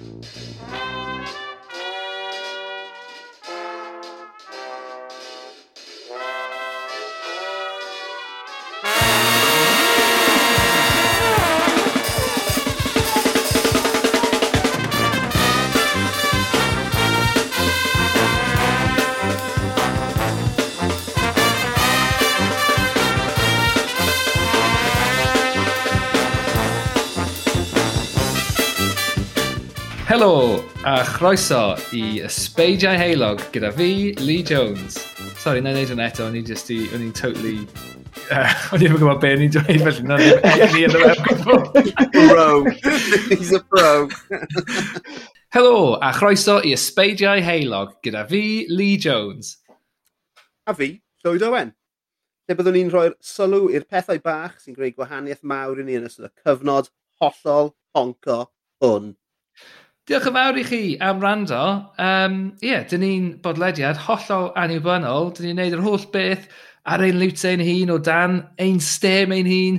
Música chroeso i Ysbeidiau Heilog gyda fi, Lee Jones. Sorry, na i wneud hwn eto, o'n i'n just i, o'n i'n totally... Uh, o'n i'n gwybod be o'n i'n dweud, felly na ddim egni yn y. Pro. He's a pro. Helo, a chroeso i Ysbeidiau Heilog gyda fi, Lee Jones. A fi, Llywyd Owen. Lle byddwn ni'n rhoi'r sylw i'r pethau bach sy'n gwneud gwahaniaeth mawr i ni yn ystod y cyfnod hollol honco hwn Diolch yn fawr i chi am rando. Um, yeah, dyn ni'n bodlediad hollol annibynnol. Dyn ni'n neud yr holl beth ar ein liwt ein hun o dan ein stem ein hun.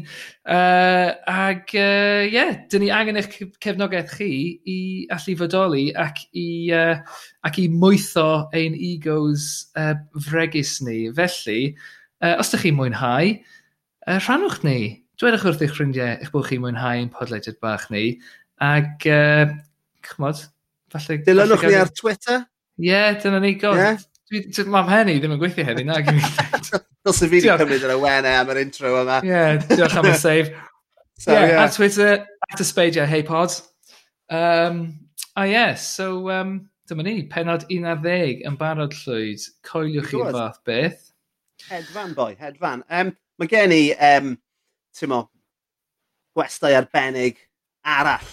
Uh, ac ie, uh, yeah, dyn ni angen eich cefnogaeth chi i allu fodoli ac i, uh, ac i mwytho ein egos uh, fregus ni. Felly, uh, os ydych chi'n mwynhau, uh, rhannwch ni. Dwedwch wrth eich ffrindiau eich bod chi'n mwynhau ein podlediad bach ni. Ac uh, chmod, falle... Dilynwch ni ar Twitter? Ie, yeah, dyna ni, god. Yeah. Mam Henny ddim yn gweithio heddi, na, gen i. Dos fi wedi cymryd yr awenau am yr intro yma. Ie, yeah, diolch am y save. so, yeah, yeah. Ar Twitter, at ysbeidiau, hey pod. Um, a ie, yeah, so um, dyma ni, penod 11 yn barod llwyd. Coeliwch i'r fath beth. Hedfan, boi, hedfan. Um, mae gen i, um, ti'n mo, gwestai arbennig arall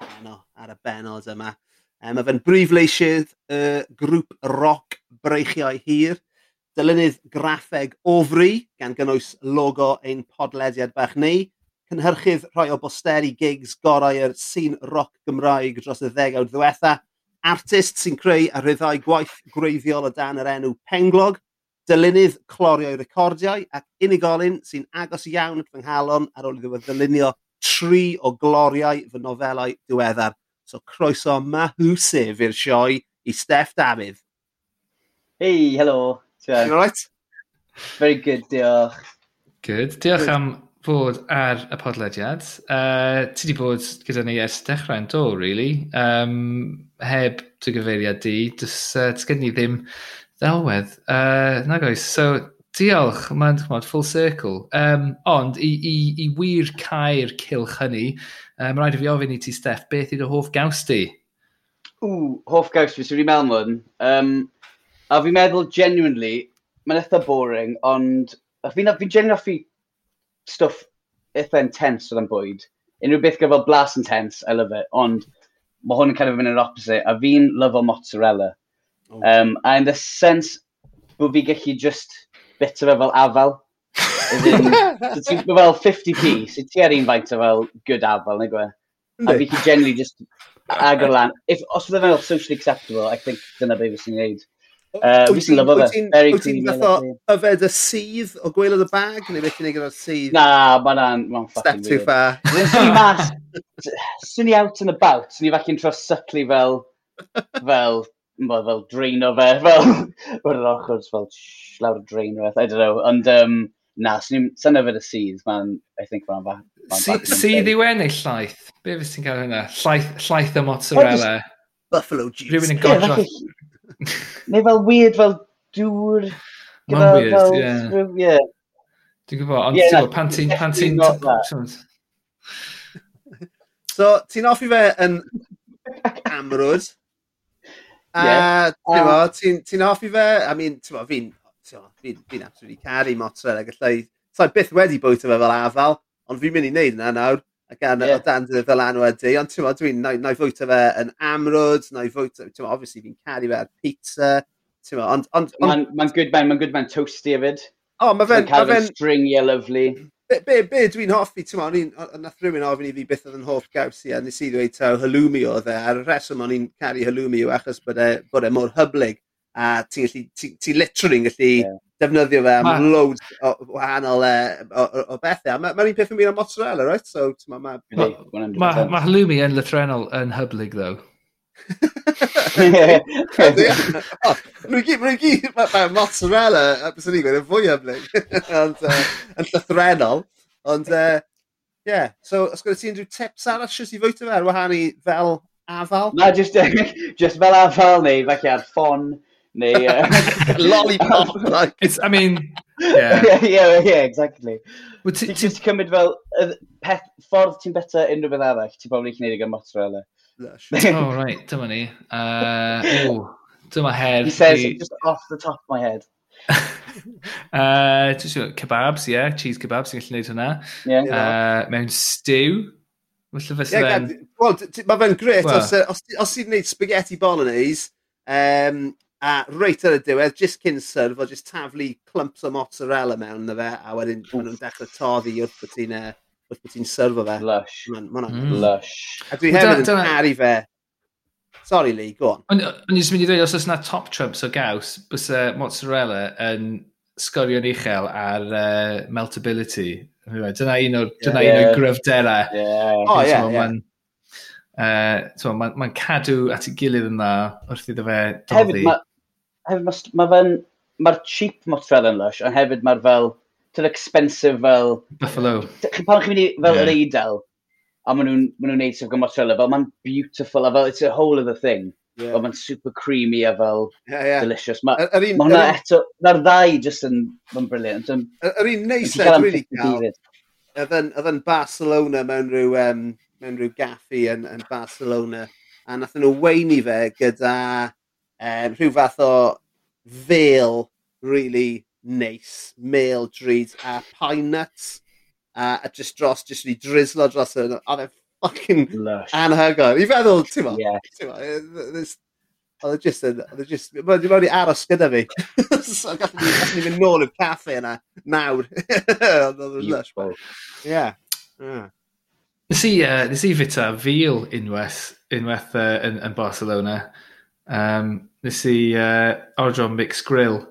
heno ar y benod yma. Um, mae fe'n brifleisydd y uh, grŵp roc breichiau hir. Dylunydd graffeg ofri gan gynnwys logo ein podlediad bach ni. cynhyrchydd rhoi o bosteri gigs gorau yr sîn roc Gymraeg dros y ddegawd ddiwetha, artist sy'n creu a rhyddhau gwaith gwreiddiol o dan yr enw Penglog, dylunydd clorio'i recordiau ac unigolyn sy'n agos iawn at fy nghalon ar ôl iddo ddylunio tri o gloriau fy nofelau diweddar. So croeso mahwsif i'r sioe i Steff Dafydd. Hey, hello. You alright? Very good, diolch. Good. Diolch good. am fod ar y podlediad. Uh, ti wedi bod gyda ni ers dechrau'n do, really. Um, heb dy gyfeiriad di, dys, uh, gen i ddim ddelwedd. Uh, nag oes, so Diolch, mae'n chmod, full circle. Um, ond, i, i, i wir cael cilch hynny, um, rhaid i fi ofyn i ti, Steff, beth yw'r hoff gaws di? Ww, hoff gaws fi, sy'n rhi mewn um, A fi'n meddwl, genuinely, mae'n eitha boring, ond fi'n fi genuinely offi stwff eitha intense oedd yn bwyd. Unrhyw beth gyda fel blas intense, I love it, ond mae hwn yn kind of mynd yn opposite, a fi'n lyfo mozzarella. Oh. Um, a in the sense bod fi gallu just bit o fe fel afel. so ti'n fel 50p, sy'n ti ar un faint o fel good afel, neu gwe. A fi chi generally just agor lan. If, os fydde fel socially acceptable, I think dyna beth fysyn ni'n neud. Uh, fi sy'n lyfo fe. Wyt ti'n fatho yfed y sydd o gweilod y bag, neu beth i'n ei gyda'r sydd? Na, mae'n ma fucking Step too far. Swn i mas, swn i out and about, swn i falle'n yn tro syclu fel, fel ma, fel dreino fe, fel, fel yr ochr, fel shh, lawr y drain o beth, I don't know, ond um, na, sy'n so yfed y sydd, mae'n, I think mae'n fa. Sydd i wen ennill llaeth? Be fes ti'n cael hynna? Llaeth, llaeth y mozzarella. Buffalo juice. Rhywun yn godro. Neu fel weird, fel dŵr. Mae'n weird, ie. Yeah. Dwi'n gwybod, ond yeah, pan ti'n... Pan ti'n... So, ti'n offi fe yn amrwyd, Yeah. A yeah. ti'n ti hoffi fe? I mean, ti'n fi'n fi, fi absolutely caru mozzarella gallai... So, byth wedi bwyta fe fel afal, ond fi'n mynd i wneud yna nawr ac an, yeah. o dan dydd dy ddylanwadu, ond ti'n dwi'n na i fwyta fe yn amrwd, na i fwyta, ti'n obviously fi'n caru fe ar pizza, ti'n ond... ond, ond... Mae'n ma good man, mae'n good man toasty hefyd. O, oh, mae fe'n... Mae'n cael stringy a lovely be, be, be dwi'n hoffi, ti'n o'n i'n, nath rhywun ofyn i fi beth oedd yn hoff gaws i, a nes i ddweud taw halloumi oedd e, a'r reswm o'n i'n caru halloumi yw achos bod e, bod e mor hyblyg, a ti'n gallu, ti, ti literally gallu yeah. defnyddio fe am ma... loads o wahanol e, o, o, o bethau. Mae'r ma un peth yn mynd am mozzarella, right? So, ma, ma, ma, ma ma halloumi yn lythrenol yn hyblyg, though. Rwy'n gyd, rwy'n gyd, mae mozzarella, a bys ni'n gweud, yn fwy amlyg, yn llythrenol. Ond, ie, yeah. so, os gwneud ti'n rhyw tips arall sy'n i fwyta fe ar wahanu fel afal? Na, just, just fel afal neu, falle ar ffon, neu... Uh, Lollipop, like. It's, I mean, yeah. yeah, yeah, yeah, exactly. Ti'n cymryd fel, peth, ffordd ti'n beta unrhyw beth arall, ti'n probably gwneud i gan mozzarella. Lush. oh, right, dyma ni. Uh, oh, dyma head. He says it just off the top of my head. uh, just kebabs, yeah, cheese kebabs, ti'n gallu gwneud hwnna. Yeah, uh, mewn stew. Felly fysa yeah, then... Wel, mae fe'n gret, well. os, uh, os, os ti'n gwneud spaghetti bolognese, um, a reit ar y diwedd, just cyn syrf, o just taflu clumps o mozzarella mewn na fe, a wedyn maen nhw'n dechrau toddi wrth bod ti'n uh, wrth bod ti'n syrfo fe. Lush. Man, man, mm. Lush. A dwi hefyd yn caru fe. Sorry Lee, go on. Ond on, i'n mynd i ddweud, os oes yna top trumps o gaws, bys uh, mozzarella yn sgorion uchel ar uh, meltability. Dyna un o'r yeah. yeah. gryfderau. Yeah. Oh, yeah, yeah. Mae'n uh, ma, ma cadw at ei gilydd yna wrth iddo fe doddi. Hefyd, mae ma, ma fe'n... Mae'r cheap mozzarella yn lush, ond hefyd mae'r fel tyd expensive fel... Buffalo. Pan chi'n mynd i fel yeah. yr eidl, a maen nhw'n ma nhw neud sef gymryd trailer, fel mae'n beautiful, a fel it's a whole other thing. Yeah. Fel mae'n super creamy a fel yeah, yeah. delicious. Mae er, er ma hwnna er eto, mae'r ddau just yn, mae'n briliant. Yr un neis e, dwi'n cael, oedd yn Barcelona mewn rhyw, um, mewn rhyw gaffi yn, yn Barcelona, a nath nhw weini fe gyda um, rhyw fath o fel really neis, male dreds a pine nuts. Uh, a just dros, just wedi drislo dros yn Oedd e'n fucking Lush. anhygoel. I feddwl, ti'n mo? Yeah. Ti'n mo? Oedd e just yn... Oedd e just... Mae wedi aros gyda fi. so, gallwn ni, gallwn ni fynd nôl i'r caffe yna nawr. Oedd e'n lush. Ie. Ah. Nes i, uh, nes i fita fil unwaith, unwaith uh, yn, yn Barcelona. Um, nes i uh, Ordron Mixed Grill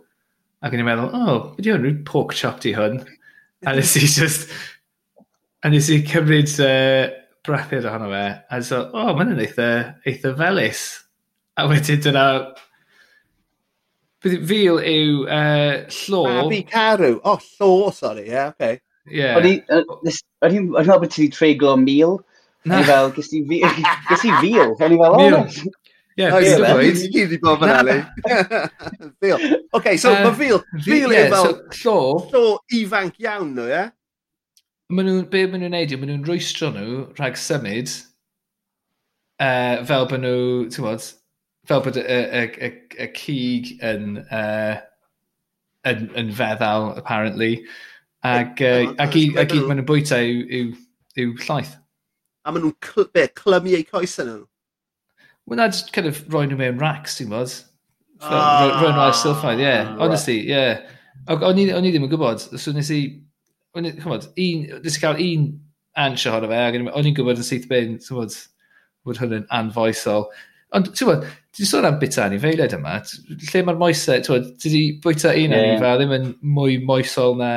Ac o'n i'n meddwl, oh, beth yw'n rhyw pork chop di hwn? a nes i just, a nes i cymryd uh, brathiad ohono fe, a so, o, oh, mae'n yn eitha, eitha felus. A wedyn dyna, fil yw uh, llo... Babi carw, o, oh, llo, sorry. ie, yeah. Okay. Yeah. O'n i'n meddwl bod ti wedi treglo mil? Na. O'n i fel, ges i fil, o'n i fel, o, Yeah, oh, yeah, Lloyd. Ni wedi bod fan ali. Okay, so uh, mae Feel. Feel yeah, fel so, llo. Llo ifanc iawn nhw, ie? Maen nhw'n, be maen nhw'n neud yw, maen nhw'n rwystro nhw rhag symud uh, fel bod nhw, ti'n bod, fel bod y cig yn, uh, yn, yn feddal, apparently. Ac, uh, ac, i, ac i maen nhw'n bwyta yw, yw, yw llaeth. A maen nhw'n cl clymu eu coesau nhw? well, that's kind of roi nhw mewn racks, ti'n bod? Ah. Roi nhw ar silffaidd, ie. Honestly, ie. Yeah. O'n i ddim yn gwybod, so nes i, chymod, un, nes i cael un ans ohono fe, ac o'n i'n gwybod yn syth bin, ti'n bod, bod hwn yn anfoesol. Ond, ti'n bod, ti'n sôn am bita anifeiliaid yma, lle mae'r moesau, ti'n bod, ti di bwyta un yeah. anifeiliaid ddim yn mwy moesol na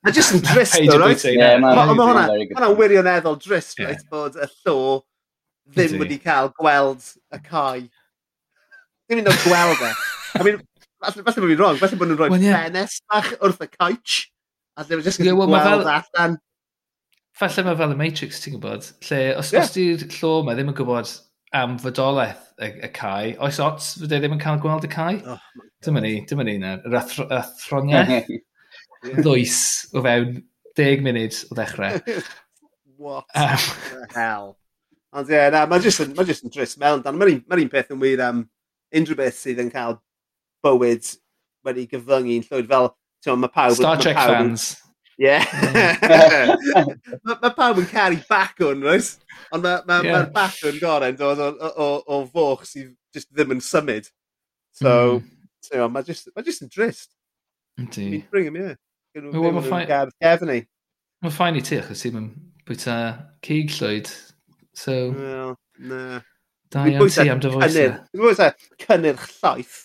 Mae jyst yn drist, though, right? Mae hwnna wirioneddol drist, right? Bod y llo ddim Ydy. wedi cael gweld y cae. Ddim yn dod gweld e. I mean, falle falle bod fi'n wrong, falle bod nhw'n rhoi well, yeah. ffenes bach wrth y couch. A ddim yn just yeah, well, gweld fel... E allan. Falle mae fel y Matrix, ti'n gwybod, lle os, yeah. os di'r llo yma ddim yn gwybod am fodolaeth y, y cae, oes ots fydde ddim yn cael gweld y cae? Oh, dyma ni, dyma ni na, yr athro, athroniaeth. Ddwys o fewn deg munud o ddechrau. What um, the hell? Ond ie, na, mae jyst yn, ma jyst yn drist mewn. dan. Mae'r un, ma un peth yn wir am unrhyw beth sydd yn cael bywyd wedi gyfyngu'n llwyd fel, ti'n mae pawb... Star Trek pawb, fans. Ie. Mae ma pawb yn caru bacwn, rwy'n? Ond mae'r ma, yeah. ma bacwn gorau yn dod o, o, o, o foch sydd just ddim yn symud. So, mm. mae just, ma just yn drist. Ydy. Fi'n bring him, ie. Gwyd nhw'n gardd gefn i. Mae'n ffain i ti, achos ti'n bwyta cig llwyd, So... Well, na. Da iawn ti am dy foesau. Dwi'n bwysau cynnyrch llaeth.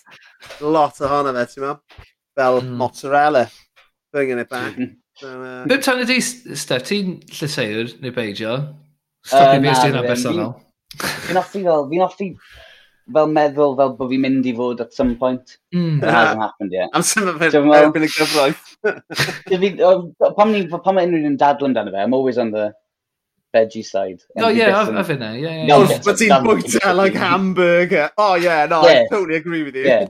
Lot ohono fe, ti'n meddwl? Fel mm. mozzarella. Bringing it back. Mhm. Ddim uh, tan ydi, Steph, ti'n llyseir neu beidio? Stopio fi ysdi hynna'n bersonol. Fi'n offi fel, fi'n offi fel meddwl fel bod fi'n mynd i fod at some point. Mm. It hasn't happened yet. Am sy'n meddwl erbyn y gyfroedd. Pan mae unrhyw'n dadl amdano fe, I'm always on the Veggie side. Oh yeah, I've, I've been there. Yeah, yeah. No, but he's booked out like hamburger. Oh yeah, no, yeah. I totally agree with you. Yeah,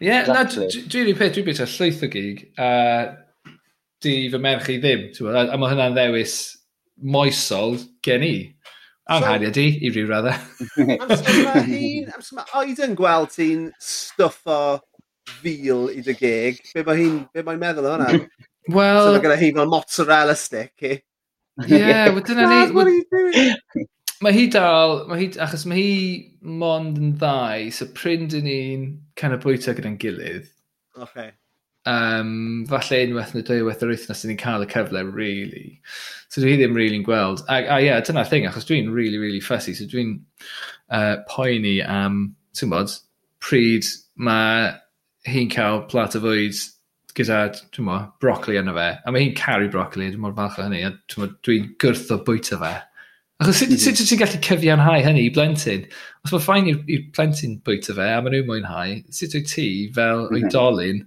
yeah exactly. na, dwi'n un peth, dwi'n bita llwyth o gig, a di fy merch i ddim, a, a mae hynna'n ddewis moesol gen i. Anghariad so, i, i ryw raddau. Oed yn gweld ti'n stwff fil i dy gig, be mae hi'n meddwl o hwnna? Wel... So mae gyda hi fel mozzarella stick i yeah, well, dyna ni... what are you doing? Mae hi dal, mae hi, achos mae hi mond yn ddau, so pryn yn ni'n kind of bwyta gyda'n gilydd. Okay. Um, falle unwaith neu dwywaith yr wythnos ni'n cael y cyfle, really. So dwi ddim really'n gweld. A, a yeah, dyna'r thing, achos dwi'n really, really fussy, so dwi'n uh, poeni am, um, ti'n bod, pryd mae hi'n cael plat o fwyd gyda, dwi'n mo, brocoli yna fe, a mae hi'n caru brocoli, dwi'n mor falch o hynny, a dwi'n gwrth o bwyta fe. Achos sut mm. ti'n gallu cyfiawnhau hynny i blentyn? Os mae ffain i'r plentyn bwyta fe, a maen nhw'n mwynhau, sut wyt ti fel mm -hmm. oedolyn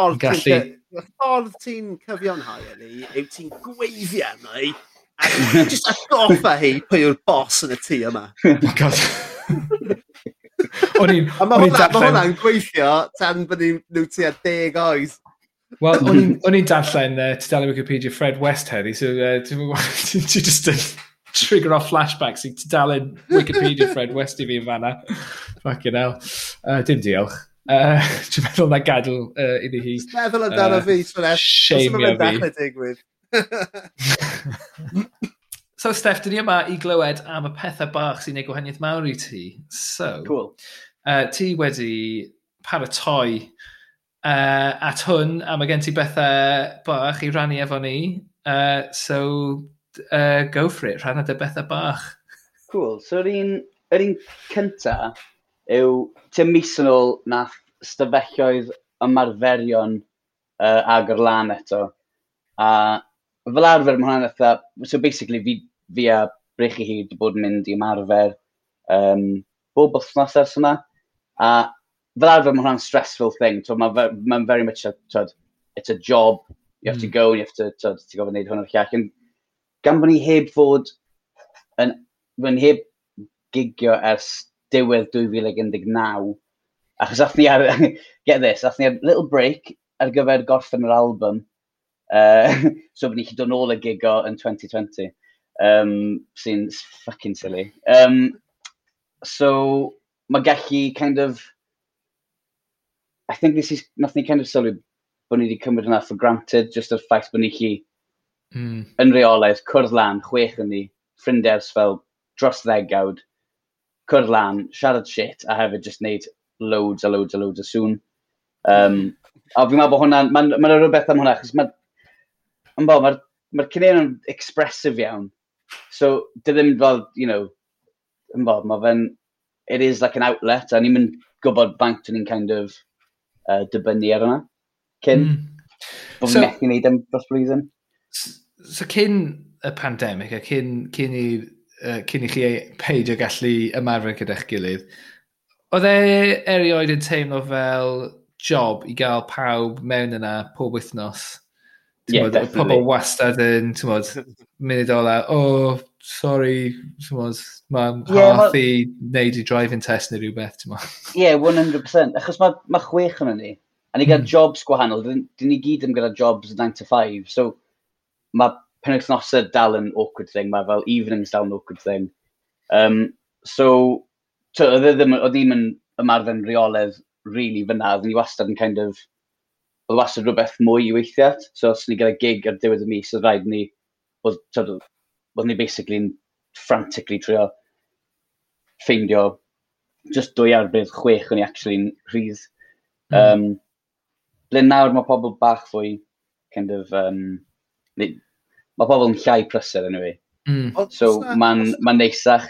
yn gallu... Y ffordd ti'n cyfiawnhau hynny yw ti'n gweithio arno i a jyst atgoffa hi pwy yw'r bos yn y tŷ yma. Oh god. o'n i'n... Mae hwnna'n gweithio tan bod ni'n nhw tua deg oes. Wel, o'n i'n darllen uh, tudalen Wikipedia Fred West heddi, so uh, ti just yn trigger off flashbacks i tudalen Wikipedia Fred West i fi yn fanna. Fucking hell. Uh, dim diolch. Uh, Dwi'n meddwl na gadw uh, iddi hi. Dwi'n meddwl amdano uh, fi, Sfyneth. Shamio fi. Dwi'n digwydd. So, Steff, dyn ni yma i glywed am y pethau bach sy'n ei gwahaniaeth mawr i ti. So, cool. uh, ti wedi paratoi uh, at hwn, a mae gen ti bethau bach i rannu efo ni. Uh, so, uh, go for it, rhan dy bethau bach. Cool. So, yr un, yr un cynta yw, ti'n mis yn ôl nath stafelloedd ymarferion uh, agor lan eto. A fel arfer mae hwnna'n eitha, so basically fi, fi a Brech i hyd bod yn mynd i ymarfer um, bob wythnos ers yna. A fel arfer mae hwnna'n stressful thing, so mae'n ma very much a, tod, it's a job, you have mm. to go, you have to, tod, ti'n gofyn neud hwnna'r llall. And gan bod ni heb fod yn, yn heb gigio ers diwedd 2019, achos athni ar, get this, athni ar little break ar gyfer gorffen yr album, uh, so bod ni chi dod nôl y gigo yn 2020, um, sy'n fucking silly. Um, so, mae gallu kind of I think this is, nath ni kind of sylwi bod ni wedi cymryd hynna for granted, just o'r ffaith bod ni chi mm. yn reolaidd, cwrdd lan, chwech yn ni, ffrindiau ers fel dros ddegawd, cwrdd lan, siarad shit, a hefyd just wneud loads a loads a loads o sŵn. Um, a fi'n meddwl bod hwnna'n, mae'n ma, rhywbeth am hwnna, achos mae'r ma, mae'r ma cynnig yn expressive iawn. So, dy ddim fel, you know, yn bod, mae fe'n, it is like an outlet, a ni'n mynd gwybod bank ni'n kind of uh, dibynnu ar yna. Cyn, mm. bod so, methu wneud am dros blwyddyn. So cyn y pandemig a cyn, cyn, i, uh, cyn i chi e-, peidio gallu ymarfer gyda'ch gilydd, oedd e erioed yn teimlo fel job i gael pawb mewn yna pob wythnos? Yeah, bod, definitely. Pobl wastad yn, ti'n modd, munud ola, o, oh, sorry, chymod, mae'n yeah, harth ma... i wneud i driving test neu rhywbeth, ti'n ma. Ie, yeah, 100%, achos mae ma chwech yn ni, a ni gyda mm. jobs gwahanol, dyn, dyn ni gyd yn gyda jobs 9 to 5, so mae penwythnosau dal yn awkward thing, mae fel evenings dal yn awkward thing. Um, so, oedd e ddim, ddim yn ymarfer reoledd really fyna, oedd ni wastad yn kind of, oedd wastad rhywbeth mwy i weithiau, so os ni gyda gig ar diwedd y mis, oedd rhaid ni, oedd oedden ni basically'n frantically trio ffeindio just dwy arbydd chwech o'n i actually'n rhydd. Mm. Um, Ble nawr mae pobl bach fwy kind of, um, ni, mae pobl yn llai prysur yn anyway. Mm. So mae'n ma neisach.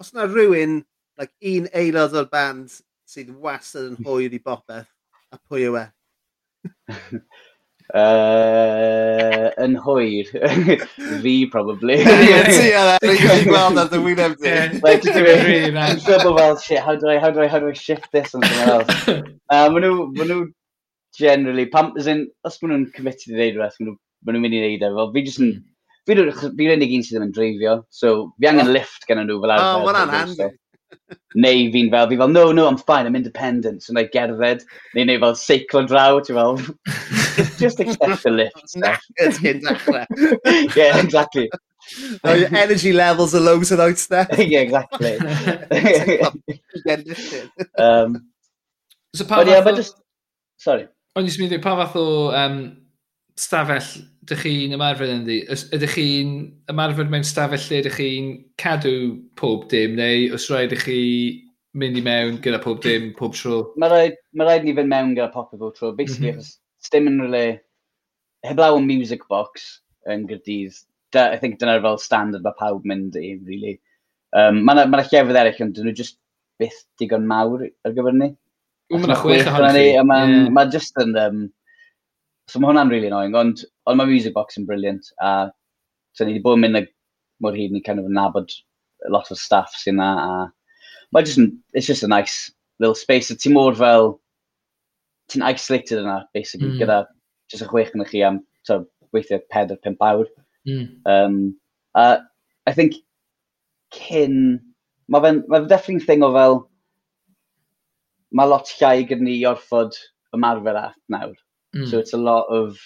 Os yna rhywun, like, un aelod o'r band sydd wastad yn hwyr i bopeth, a pwy yw e? Uh, yn hwyr. Fi, probably. Ie, ti a yna, ni'n gweld ar dy wyneb di. Like, dwi'n double well, shit, how do I, how do I, how do I shift this on something else? Uh, ma nhw, ma nhw generally, pam, as in, os ma nhw'n committed i wneud rhywbeth, ma nhw'n mynd i wneud e, fel fi jyst yn, fi'n unig un sydd ddim yn dreifio, so fi angen oh. lift gen nhw fel oh, arfer. O, mae'n anhandi. Neu fi'n fel, fi fel, no, no, I'm fine, I'm independent. So na i gerdded, neu neu fel seiclo draw, ti'n fel, just accept the lift. Knackered hyn dechrau. yeah, exactly. Oh, your energy levels are low tonight, Steph. yeah, exactly. um, so pa fath yeah, o... Just... Sorry. O'n i'n mynd i, pa fath o um, stafell ydych chi'n ymarfer yn ddi? Ydych chi'n ymarfer mewn stafell lle ydych chi'n cadw pob dim, neu os rhaid ydych chi mynd i mewn gyda pob dim, pob tro? Mae rhaid, ma rhaid ni fynd mewn gyda popeth pob tro, basically, mm -hmm. achos dim yn rhywle, heblaw yn music box yn Gyrdydd, da, I think dyna'r fel standard mae pawb mynd i, really. Um, mae yna ma, llefydd eraill, ond dyn nhw just byth digon mawr ar gyfer ni. Mae yna chwech ohono chi. Mae'n yeah. ma just yn... Um, So mae hwnna'n really annoying, ond, ond mae Music Box yn brilliant, a so ni wedi bod yn mynd mor hyd ni kind of nabod a lot of staff sy'n na, a mae just, it's just a nice little space, a ti mor fel, ti'n isolated yna, basically, mm. gyda just y chwech yn chi am, so, weithio 4-5 awr. Mm. Um, uh, I think cyn, mae fe'n ma fe definitely thing o fel, mae lot llai gyda ni i ymarfer at nawr. Mm. So it's a lot of...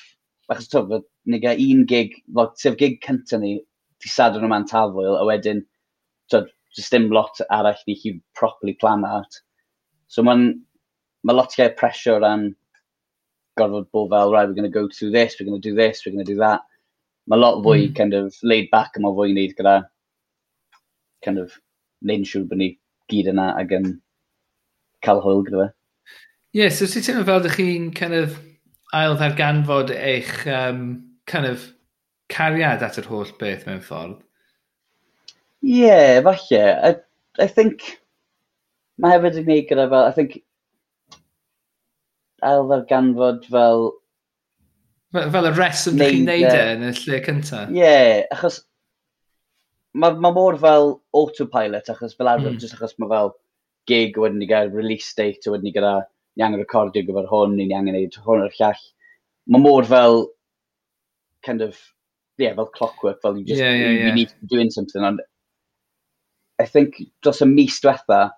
Achos to, ni gael un gig, like, sef gig cynta ni, ti sadwn yma'n tafwyl, a wedyn, to, just dim lot arall ni chi properly plan at. So mae'n ma lot gael pressure ran gorfod bod fel, right, we're going to go through this, we're going to do this, we're going to do that. Mae lot fwy mm. kind of laid back yma fwy i wneud gyda kind of neud yn siŵr bod ni gyd yna ac yn cael hwyl gyda fe. Ie, yeah, so ti'n teimlo fel ydych chi'n kind of ail ddarganfod eich um, kind of cariad at yr holl beth mewn ffordd? Ie, yeah, falle. I, I think... Mae hefyd yn gwneud gyda fel, I think, ail ddarganfod fel... Fel, fel y reswm ddech chi'n neud e yn y lle cyntaf. Ie, yeah, achos mae ma mor fel autopilot, achos fel arfer, mm. just achos mae fel gig wedyn ni gael release date, wedyn ni gyda ni angen recordio gyfer hwn, ni angen neud hwn o'r llall. Mae mor fel, kind of, yeah, fel clockwork, fel you just, yeah, yeah, yeah. you need to be doing something, ond I think dros y mis diwetha,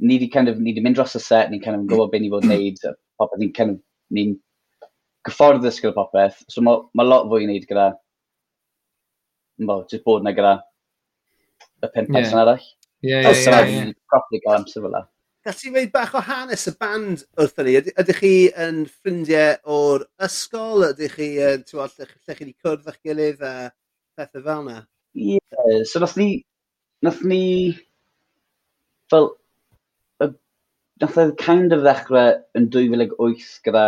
ni wedi kind of, ni wedi mynd dros y set, ni'n kind of gwybod beth ni fod wneud, a popeth ni'n kind of, ni'n gyfforddus ddysgu o popeth, so mae ma lot fwy i wneud gyda, bo, just bod na gyda y pum person yeah. arall. Ie, ie, ie. Properly gael amser fel Gall ti dweud bach o hanes y band wrthyn ni? Ydych chi yn ffrindiau o'r ysgol? Ydych chi yn, ti'n lle chi wedi cwrdd â'ch gilydd a pethau fel yna? Ie, yeah, so nath ni, nath ni, fel, nath oedd kind of ddechrau yn 2008 gyda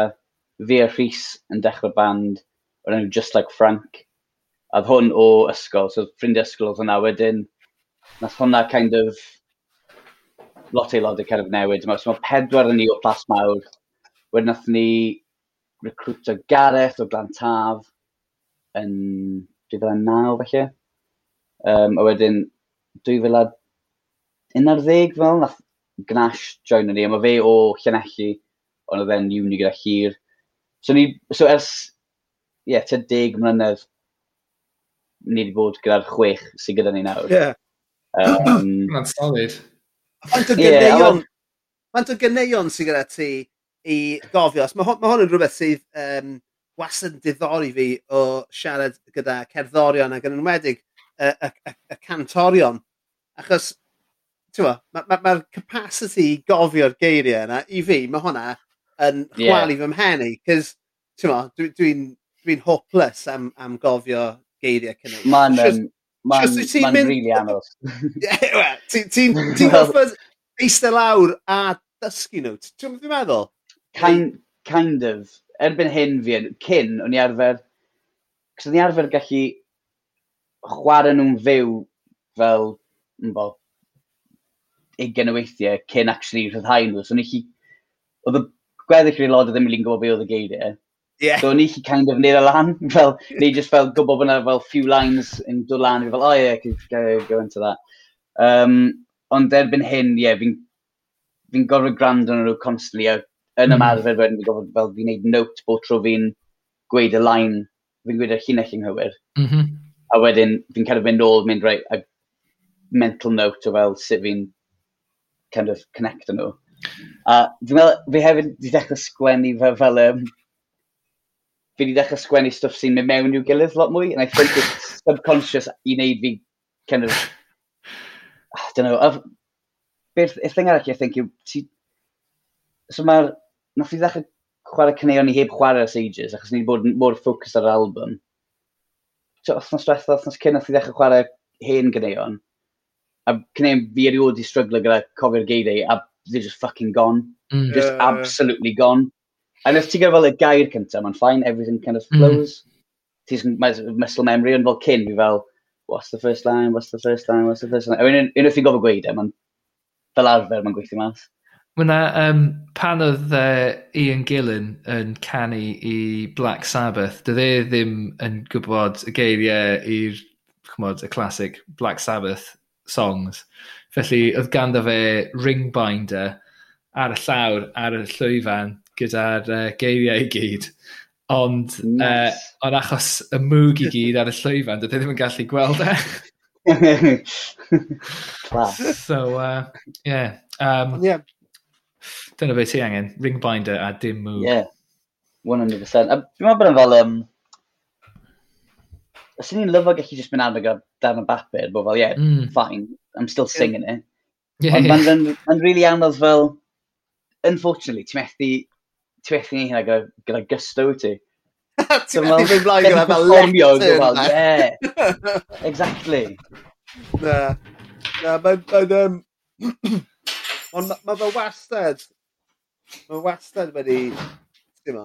fi a Rhys yn dechrau band o'r enw Just Like Frank. A hwn o ysgol, so ffrindiau ysgol oedd hwnna wedyn. Nath hwnna kind of lot aelodau cerdd newid. So mae pedwar yn ni o plas mawr. Wedyn nath ni recrwtio Gareth o Glantaf yn 2009 felly. Um, a wedyn 2011 fel, nath Gnash join ni, a mae fe o Llanelli, ond oedd e'n uni gyda hir. So, ni, so ers, ie, yeah, te deg mlynedd, ni wedi bod gyda'r chwech sydd gyda ni nawr. Ie. Yeah. Um, That's solid. Faint o gyneuon, Faint o gyneuon sy'n gyda ti i gofio. Mae hwn, ma hwn yn rhywbeth sydd um, wastad yn diddori fi o siarad gyda cerddorion ac yn enwedig y, y, y, y cantorion. Achos, ti'n mae'r ma, ma, capacity i gofio'r geiriau yna, i fi, mae hwnna yn chwalu yeah. fy mhen i. Cys, ti'n mo, dwi'n dwi, dwi, dwi hopeless am, am gofio geiriau cynnig. Mae'n um, Mae'n ma mynd... rili anodd. Ti'n goffod eistedd lawr a dysgu nhw? Ti'n mynd meddwl? Kind, kind of. Erbyn hyn fi, yn cyn, o'n i arfer... Cos o'n i arfer gallu chwarae nhw'n fyw fel, bo, ugen o weithiau cyn actually rhyddhau nhw. So, o'n i chi... Oedd y gweddill rhywun lod ddim yn gwybod beth oedd y geiriau. Yeah. So ni chi kind of neud y lan, fel, ni just fel gwybod bod yna fel few lines yn dod lan, fi fel, oh yeah, could go, go into that. Um, ond erbyn hyn, ie, yeah, fi'n fi gorfod grand gwrando nhw constantly, a yn ymarfer hmm. mm. wedyn fi'n gofod fel fi'n neud note bod tro fi'n gweud y line, fi'n gweud y llinell ynghywir. Mm -hmm. A wedyn fi'n kind of mynd ôl, mynd reit, a mental note o fel sut fi'n kind of connect nhw. A fi'n meddwl, fi hefyd wedi dechrau sgwennu fel, fel, um, fi wedi dechrau sgwennu stwff sy'n mynd mewn i'w gilydd lot mwy, and I think it's subconscious i wneud fi kind of, I don't know, of, beth, y thing arall I think yw, ti, so mae'r, nath i ddechrau chwarae cyneuon ni heb chwarae as ages, achos ni wedi bod mor ffocus ar yr album. So, othnos diwethaf, othnos cyn nath i ddechrau chwarae hen gyneuon, a cyneuon fi erioed i stryglo gyda cofio'r geiriau, a they're just fucking gone. Mm. Just uh, absolutely gone. And if ti'n gael fel y gair cyntaf, mae'n fine, everything kind of mm. flows. Mm. Ti'n muscle memory, ond fel cyn, fi fel, what's the first line, what's the first line, what's the first line. I mean, unwaith fi'n gofod gweud e, mae'n fel arfer mae'n gweithio mas. Mae'na, um, pan oedd uh, Ian Gillen yn canu i Black Sabbath, dy e ddim yn gwybod y geiriau i'r chymod, y classic Black Sabbath songs. Felly, oedd ganddo fe ring binder ar y llawr, ar y llwyfan, gyda'r uh, geiriau i gyd. Ond, nice. uh, ond achos y mwg i gyd ar y llwyfan, dydw ddim yn gallu gweld e. so, uh, yeah. Um, yeah. Dyna beth ti angen, ring binder a dim mwg. Yeah, 100%. A dwi'n meddwl bod yn fel... Um, os ni'n lyfo gallu just mynd adeg o darn o bapur, bod fel, yeah, mm. fine, I'm still singing it. Yeah, Ond yeah. mae'n really anodd fel, unfortunately, ti methu ti'n beth ni hynna gyda, gyda gusto ti. Ti'n meddwl fi'n blaen gyda fel lectio. Yeah, exactly. Na, na, mae'n... Um, Ond mae fe wastad, mae wastad wedi, ti'n ma,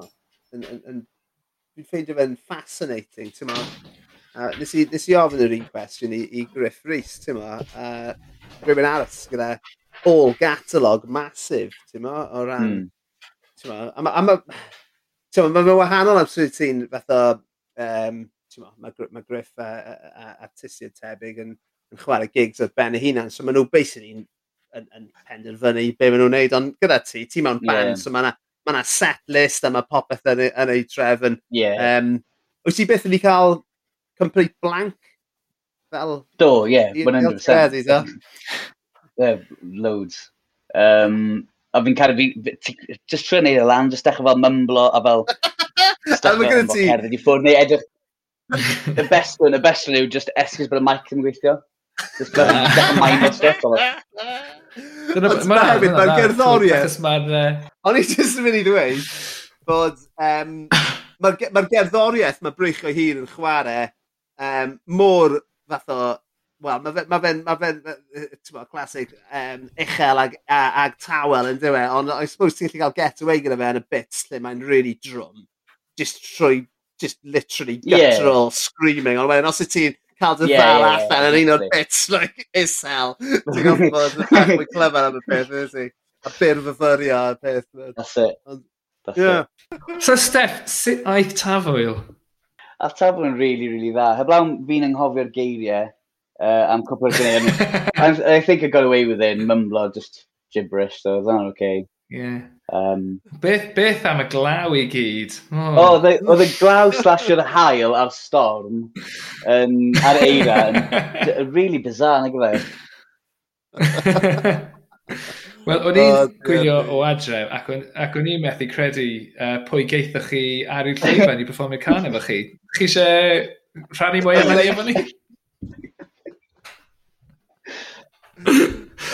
yn, yn, yn, dwi'n ffeindio fe'n fascinating, ti'n ma. Uh, nes, i, nes i ofyn yr un cwestiwn i, i Griff Rhys, ti'n ma, uh, rhywun aros gyda all gatalog masif, ti'n ma, o ran mm A mae ma, ma, ma wahanol am sydd ti'n fath o, um, mae ma Griff a, a, a artistiaid tebyg yn, yn chwarae gigs ar ben y hunan, so maen nhw basically yn, yn, yn penderfynu be maen nhw'n neud, ond gyda ti, ti mewn band, yeah. so mae yna ma, na set list a mae popeth yn, yn ei trefn. Yeah. Um, wyt ti beth wedi cael complete blank fel... Do, ie, yeah, 100%. Ie, yeah, loads. Um, a fi'n cael fi, fi just trio neud y lan, just dechrau fel mymblo a fel... a mae gyda ti... Cerdd i ffwrdd. Neu edrych... y best one, y best one yw just esgus bod y mic yn gweithio. Just bod yn dechrau mind o stuff o Ond hefyd, mae'n gerddoriaeth... O'n i just yn mynd i ddweud bod... Um, Mae'r ma gerddoriaeth mae Brych o Hir yn chwarae um, mor fath o wel, mae fe'n, ma fe ma fe'n, ma classic, um, uchel ag, ag tawel yn dywe, ond I suppose ti'n gallu cael get away gyda fe yn y bits lle mae'n really drum, just trwy, just literally guttural yeah. screaming, ond wedyn os y ti'n cael dy yeah, ddal yeah, allan yeah, yn un o'r bits, like, ishel, ti'n gwybod bod yn mwy clyfar am y peth, ydy, ti? A fyfyrio y peth. That's it. Ond, That's yeah. it. So Steph, sut aeth tafwyl? A tafwyl yn really, really dda. Heblaw fi'n anghofio'r geiriau, Uh, I'm cwpl o'r Ghanaian. I think I got away with it mymblo, just gibberish, so that oh, okay. Yeah. Um, beth, beth am y glaw i gyd? Oh. O, oedd y glaw slash yr hael a'r storm um, ar eira yn really bizarre, nag yfe? Wel, o'n i'n oh, gwylio o adref, ac, ac o'n i'n methu credu uh, pwy geithoch chi ar i'w llwyfan i performio can efo chi. Chi eisiau rhannu mwy am hynny efo ni?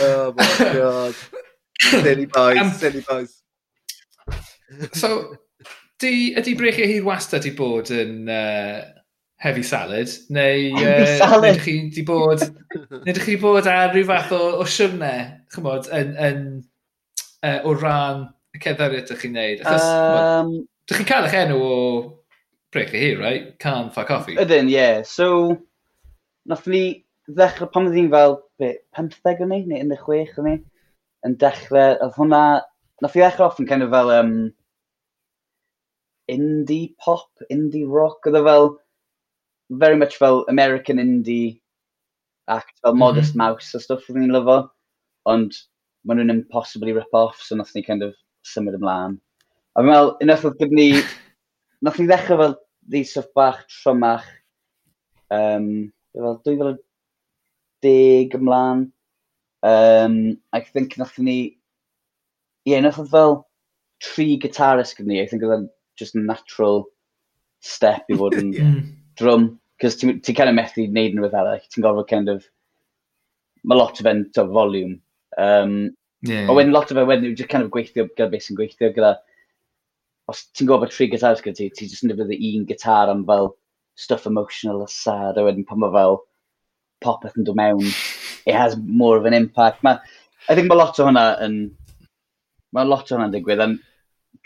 Oh my god. Silly boys, um, silly boys. so, di, ydi brechiau hir wastad wedi bod yn uh, heavy salad, neu... Heavy uh, salad! Neu chi di bod, neu chi bod ar rhyw fath o, o siwrne, chymod, yn, yn, uh, o ran y cerddoriaeth ydych chi'n neud? Achos, um, ydych chi'n cael eich enw o brech brechiau hir, right? Can fuck coffee. Ydyn, ie. Yeah. So, nath ni ddechrau pan oedd hi'n fel, be, 15 o'n ni, neu 16 o'n ni, yn dechrau, oedd hwnna, nath i ddechrau off yn kind of fel, um, indie pop, indie rock, oedd e fel, very much fel American indie act, fel Modest mm -hmm. Mouse a stuff oedd ni'n lyfo, ond maen nhw'n impossibly rip-off, so nath ni kind of symud ymlaen. A fi'n meddwl, unwaith oedd gyda ni, nath ni ddechrau fel ddi stuff bach trymach, um, fel 2000, deg ymlaen. Um, I think nath ni... Ie, yeah, nath fel tri guitarist gyda ni. I think oedd just natural step i fod yn yeah. drum. Cos ti'n ti kind of methu wneud yn rhywbeth arall. Ti'n gofod kind of... Mae lot o fe'n volume. Um, yeah, yeah. wedyn lot o fe wedyn yw just kind of gweithio gyda beth sy'n gweithio gyda... Os ti'n gofod tri gitarist gyda ti, ti'n just yn defnyddio un gitar am fel stuff emotional a sad. A wedyn pan mae fel popeth yn dod mewn, it has more of an impact. Ma, I think mae lot o hwnna yn... Mae lot o hwnna'n digwydd, and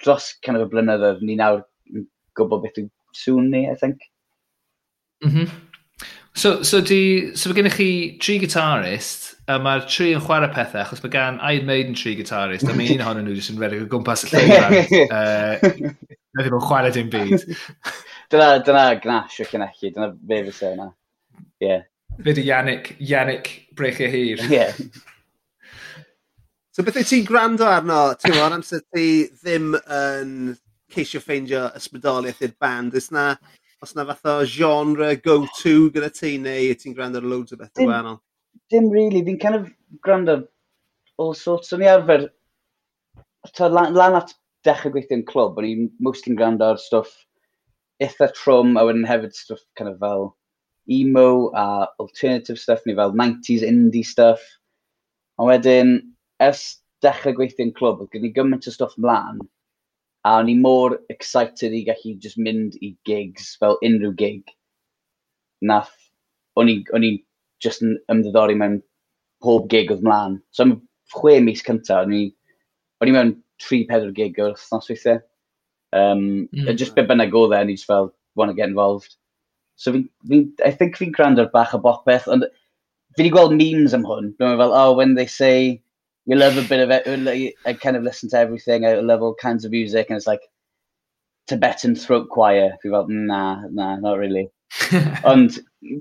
dros kind of y blynyddoedd, ni nawr yn gwybod beth yw sŵn ni, I think. Mm -hmm. So, so, di, so mae gennych chi tri gitarist, a mae'r tri yn chwarae pethau, achos mae gan Iron Maiden tri gitarist, a mae un ohonyn nhw jyst yn redeg o gwmpas y llyfran. Uh, Na ddim yn chwarae dim byd. dyna, dyna gnash o cynnechu, dyna fe fysa yna. Ie. Yeah. Fe di Yannick, Yannick brech Brecher Hir. Ie. So beth ti'n gwrando arno, ti'n o'r amser ti ddim yn ceisio ffeindio ysbrydoliaeth i'r band, is na, os na fath o genre go-to gyda ti, neu ti'n gwrando ar loads o beth dim, wahanol? Dim really, fi'n kind of gwrando all sorts. O'n i arfer, ta, lan, lan at dechrau gweithio yn clwb, o'n i'n mostly'n gwrando ar stwff eitha trwm, a wedyn hefyd stwff kind of fel emo a alternative stuff ni fel 90s indie stuff. A wedyn, ers dechrau gweithio'n clwb, oedd gen i gymaint o stwff mlaen, a o'n i mor excited i gallu just mynd i gigs, fel unrhyw gig. Nath, o'n i just yn ymddiddori mewn pob gig oedd mlaen. So am chwe mis cyntaf, o'n i, o'n i mewn 3-4 gig o'r thnos weithiau. Um, mm. Just be bynnag oedd e, o'n i just fel, want to get involved. So fi, fi, I think fi'n gwrando bach o bopeth, ond fi wedi gweld memes am hwn. Dwi'n fel, oh, when they say, you love a bit of e- it, I kind of listen to everything, I love all kinds of music, and it's like, Tibetan throat choir. Fi fel, na, na, not really. ond,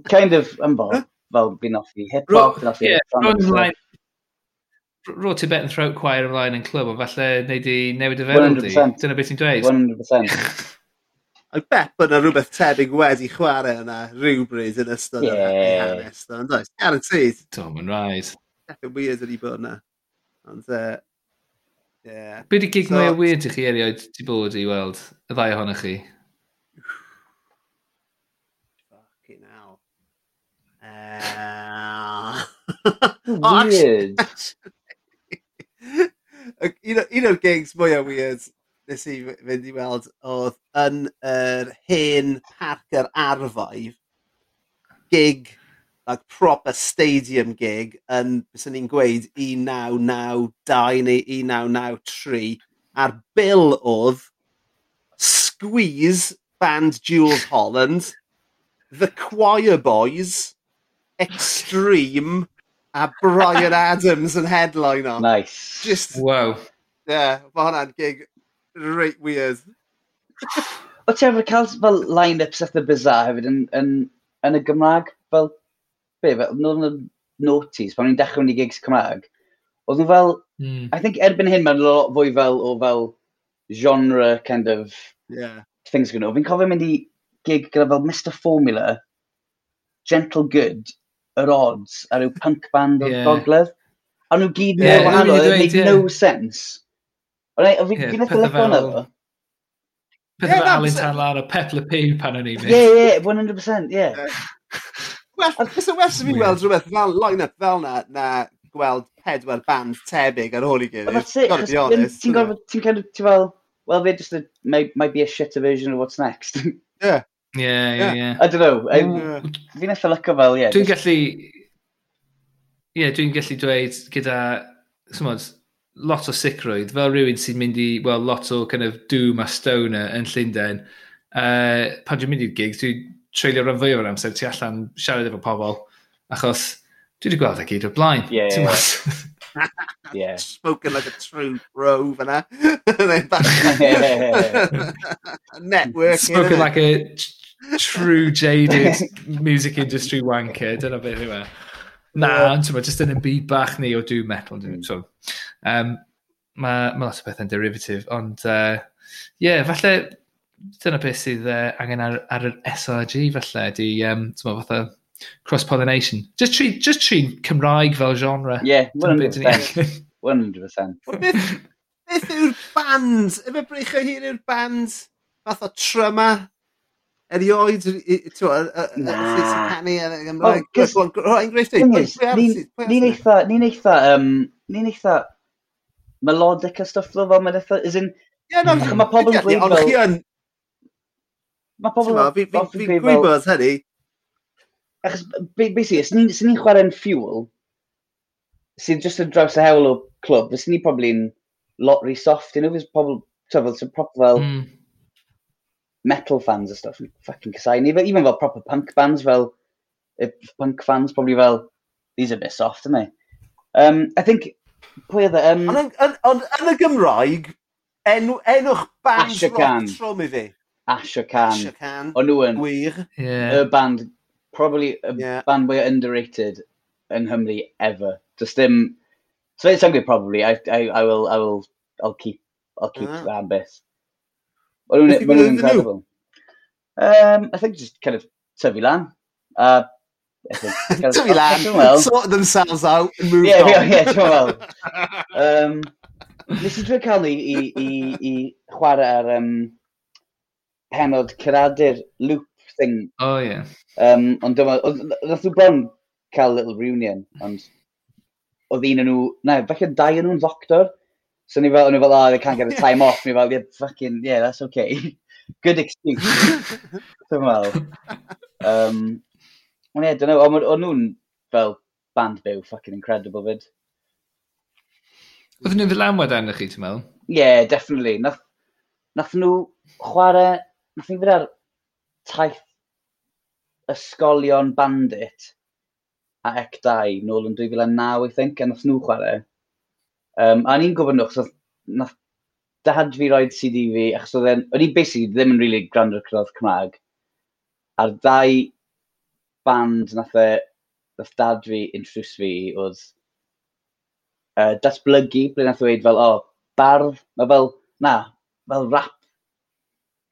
kind of, yn bo, fel fi'n offi hip-hop, fi'n offi electronic. Ro Tibetan throat choir ymlaen yn clwb, ond falle neud i newid y fel. Dyna beth ti'n dweud. 100%. I bet bod yna rhywbeth tebyg wedi chwarae yna rhywbryd yn ystod... Ie. ...yr hanes 'na yndoes? Guaranteed. Tom yn raid. Pethe weird wedi bod yna. Ond uh, yeah. Be 'di gig mwy o weird i chi erioed ti bod i weld? Y ddau ohonych chi? Ffycin 'ell. Yy. Weird! un o un o'r gigs mwya weird nes i fynd i weld oedd yn yr hen parc yr arfau gig, like proper stadium gig yn, bys ni'n gweud, 1992 neu 1993 a'r bil oedd Squeeze band Jules Holland, The Choir Boys, Extreme, a Brian Adams yn headline on. Nice. Just, wow. Yeah, mae hwnna'n gig reit weird. o ti efer cael fel line-ups eitha bizarre hefyd yn, yn, yn y Gymraeg? Fel, be, fel, nôl yn y noties, pan o'n dechrau mynd i gigs Cymraeg, oedd nhw fel, mm. I think erbyn hyn mae'n lot fwy fel o fel genre kind of yeah. things gyda nhw. Fi'n cofio mynd i gig gyda fel Mr Formula, Gentle Good, yr odds, a rhyw punk band o'r yeah. gogledd. A nhw gyd yeah, mor wahanol, it made yeah. no sense. Right, fi yeah, gyda telephone efo. Pethau fel Alan Tan Lana, Pep Pew pan o'n i'n fi. Ie, ie, 100%, ie. Fes y wers fi'n fi weld rhywbeth fel line-up fel na, na gweld pedwar band tebyg ar ôl i gyd. Gotta be honest. Ti'n gorfod, ti'n kind of, ti'n fel, well, they just a, might, might be a shitter version of what's next. yeah. Ie, ie, ie. I don't know. Yeah. Fi'n eitha lyco fel, ie. Dwi'n gallu... Ie, dwi'n gallu dweud gyda... Smod, lot o sicrwydd, fel rhywun sy'n mynd i, well, lot o kind of doom a stoner yn Llundain, uh, pan dwi'n mynd i'r gigs, dwi'n treulio rhan fwy o'r amser tu allan siarad efo pobl, achos dwi wedi gweld e gyd o'r blaen. Yeah, yeah. yeah. Spoken like a true bro, fyna. Networking. Spoken like a true jaded music industry wanker. Dyna beth yw e. Na, ond ti'n just yn y byd bach ni o doom metal. Mm. So, Um, mae ma lot o bethau'n derivative, ond ie, uh, yeah, falle dyna beth sydd uh, angen ar, ar yr SRG falle, di, um, ti'n meddwl, fatha cross-pollination. Just tri, just tri Cymraeg fel genre. Yeah, 100%. 100%. beth, beth yw'r band? Efe brych o hir yw'r band fath o tryma erioed, ti'n canu yn y Gymraeg. Rwy'n greifft ei. Ni'n eitha, ni'n eitha, ni'n eitha melodic a stuff fel fel mae'n eitha, is in... Ie, yeah, no, mm. mae pobl yn gweud fel... Ond chi yn... Mae pobl yn gweud fel... Gwybod hynny. Achos, basically, sy'n ni'n chwarae'n fuel, sy'n just yn draws y hewl o clwb, fes ni probably'n yn lot rhy soft, you know, fes pobl, tyfel, sy'n proper fel mm. metal fans a stuff, yn fucking casau ni, even fel proper punk bands, fel, punk fans, probably fel, these are a bit soft, aren't they? Um, I think Pwy oedd e? Um... Ond yn, on, yn y Gymraeg, enw, enwch band rock Rotrom i fi. Asher Khan. Asher Khan. O'n nhw yn. Wir. Yeah. Y band, probably y yeah. band mwy underrated yn Nghymru ever. Does dim... So it's angry probably. I, I, I will, I will, I'll keep, I'll keep ah. that bit. Well, nhw'n well, e- incredible. Um, I think just kind of tyfu lan. Uh, Tommy Lamb well. sort themselves out and move yeah, on. Yeah, yeah, ti'n well. Um, nes i drwy cael ni i, i, i chwarae ar um, penod cyrradur loop thing. Oh, yeah. Um, ond dyma, nath nhw bron cael little reunion, ond oedd un o'n nhw, na, falle dau o'n nhw'n ddoctor, so ni fel, o'n nhw fel, oh, they can't get a time off, ni fel, yeah, fucking, yeah, that's okay. Good excuse. Dyma fel. Um, Ond ie, yeah, dyna, ond o'n nhw'n fel band byw fucking incredible fyd. Oedden nhw'n ddylanwad arno chi, ti'n meddwl? Ie, yeah, definitely. Nath, nath nhw chwarae, nath ni fydd ar taith ysgolion bandit a ec 2 nôl yn 2009, I think, a nath nhw chwarae. Um, a ni'n gwybod nhw, achos nath dad fi roed CD fi, achos oedd e'n, o'n i basically ddim yn really grand o'r Cymraeg. A'r ddau band nath e, nath dad fi introduce fi oedd uh, datblygu, ble nath dweud fel, o, oh, bardd, mae fel, na, fel rap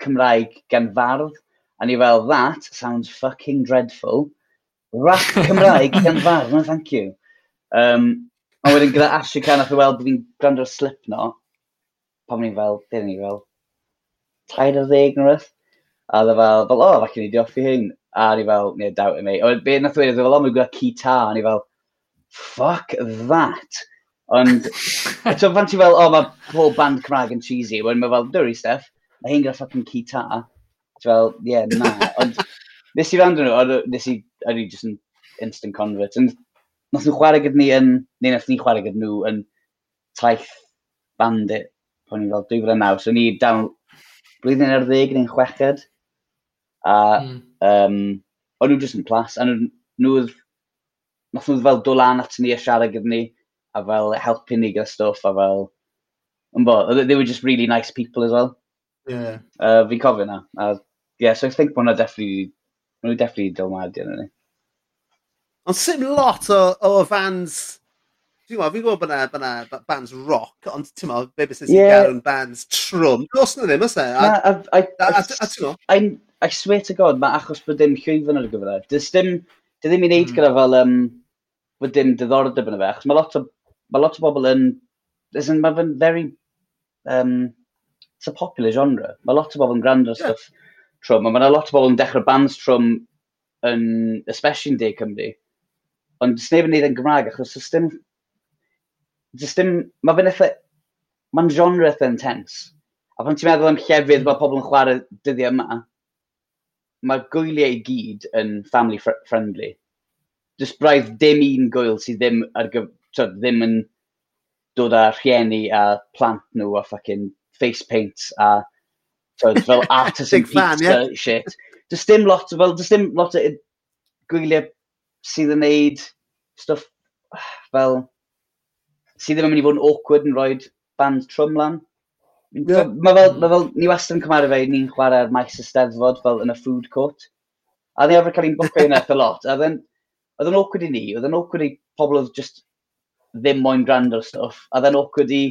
Cymraeg gan fardd, a ni fel, that sounds fucking dreadful, rap Cymraeg gan fardd, no thank you. Um, a wedyn gyda Ashika, nath o weld bod fi'n gwrando ar Slipknot, pan ni'n fel, dyn ni fel, tair ar ddeg neu rhywbeth, a dda e fel, fel, o, oh, falle ni di offi hyn, A ni fel, ni doubt me. O, be nath wedi, e fel, o, mae'n gwneud ci. A ni fel, fuck that. Ond, eto fan ti fel, oh, o, mae pob band Cymraeg yn cheesy. Wedyn mae fel, dyri, Steph, Mae hyn gyda fucking ci Ti Fel, ie, yeah, na. Ond, nes i rand nhw, ond e, nes i, o'n i just yn instant convert. Ond, nath nhw chwarae gyda ni yn, neu nath ni chwarae gyda nhw yn taith bandit. O'n i fel 2009, so ni down blwyddyn ar ddeg neu'n chweched. A mm. um, o'n nhw just yn plas, a nhw, nhw nath nhw fel dod lan at ni a siarad gyda ni, a fel helpu ni gyda stwff, a fel, yn bo, e, they were just really nice people as well. Yeah. Uh, fi'n cofio na. A, yeah, so I think bod nhw definitely, nhw definitely dylmadi yn ni. Ond sim lot o, o fans Ti'n gwybod, fi'n gwybod bod yna ba bands rock, ond ti'n gwybod, be beth sy'n yeah. gael yn bands trwm. Dos na ddim, os e? A, a, a, a, a, a, a, I swear to god, mae achos bod dim llwyfan ar y gyfer e. Dys dim, dy ddim i wneud mm. gyda fel um, bod dim diddordeb yn y fe, achos mae lot o, mae lot o bobl yn, isn't, mae fe'n very, um, it's a popular genre. Mae lot o bobl yn grand ar yeah. stuff trwm, a mae lot o bobl yn dechrau bands trwm, yn, especially yn De Cymru. Ond dys neb yn neud yn Gymraeg, achos dys dim, dys dim, mae fe'n eitha, mae'n genre eitha intense. A pan ti'n meddwl am llefydd mae pobl yn chwarae dyddiau yma, mae'r gwyliau i gyd yn family fr friendly. Dys braidd dim un gwyl sydd ddim, ar tyd, ddim yn dod â rhieni a plant nhw a fucking face paints a tyd, fel artisan fan, pizza yeah. shit. Dys dim lot, fel, dys dim lot o gwyliau sydd yn neud stuff fel sydd ddim yn mynd i fod yn awkward yn rhoi band trwm lan. Mae fel, hmm. ma fel, ni wastad yn cymaru fe, ni'n chwarae'r maes ysteddfod fel yn y food court. A ni arfer cael ein bwcio yn a lot. A then, oedd yn awkward i ni, oedd yn awkward i pobl oedd just ddim moyn grand o'r stuff. a then awkward i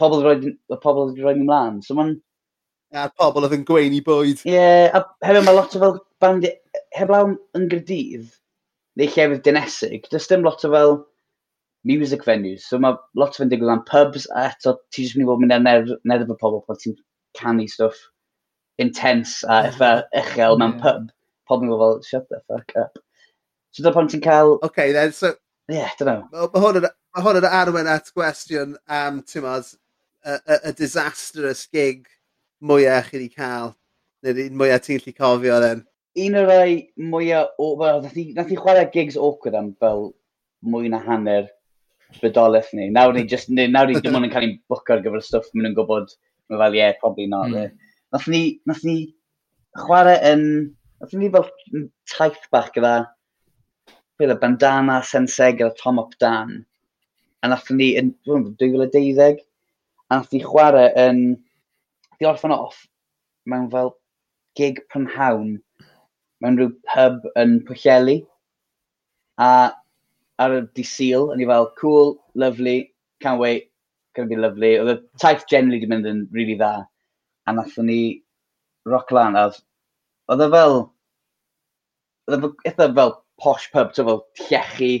pobl oedd pobl oedd roi ni mlaen. So ma'n... A pobl oedd yn gweini bwyd. Ie, yeah, a hefyd mae lot o fel band, heblaw yn gyrdydd, neu llefydd dinesig, does dim lot o fel music venues. So mae lot of fe'n digwydd am pubs, a eto ti jyst mynd i fod mynd ar nedd y pobl pan ti'n canu stuff intense a effa uchel mewn pub. Pobl yn fel, shut the fuck up. So dyna pan ti'n cael... OK, then, so... Yeah, dyna. Mae hwn yn arwen at gwestiwn am, ti'n modd, y disastrous gig mwyaf chi wedi cael, neu'r un mwyaf ti'n lli cofio, then un o'r rai mwyaf o... Wel, nath i nath ni chwarae gigs awkward am fel mwy na hanner bydolaeth ni. Nawr ni just, ni, nawr ni dim ond yn cael ei bwc ar gyfer y stwff, maen nhw'n gwybod, mae fel, yeah, probably not. Mm. Nath ni, nath ni chwarae yn, nath ni fel taith bach gyda, fel y bandana senseg gyda Tom Up Dan. A nath ni yn 2012, a nath ni chwarae yn, di orffan off, mewn fel gig prynhawn, mewn rhyw pub yn Pwylleli. A ar y di syl, o'n i fel, cool, lovely, can't wait, gonna be lovely. Oedd y taith generally di mynd yn really dda. A nathon ni rock lan, a oedd e fel, oedd e eitha fel posh pub, to fel llechi,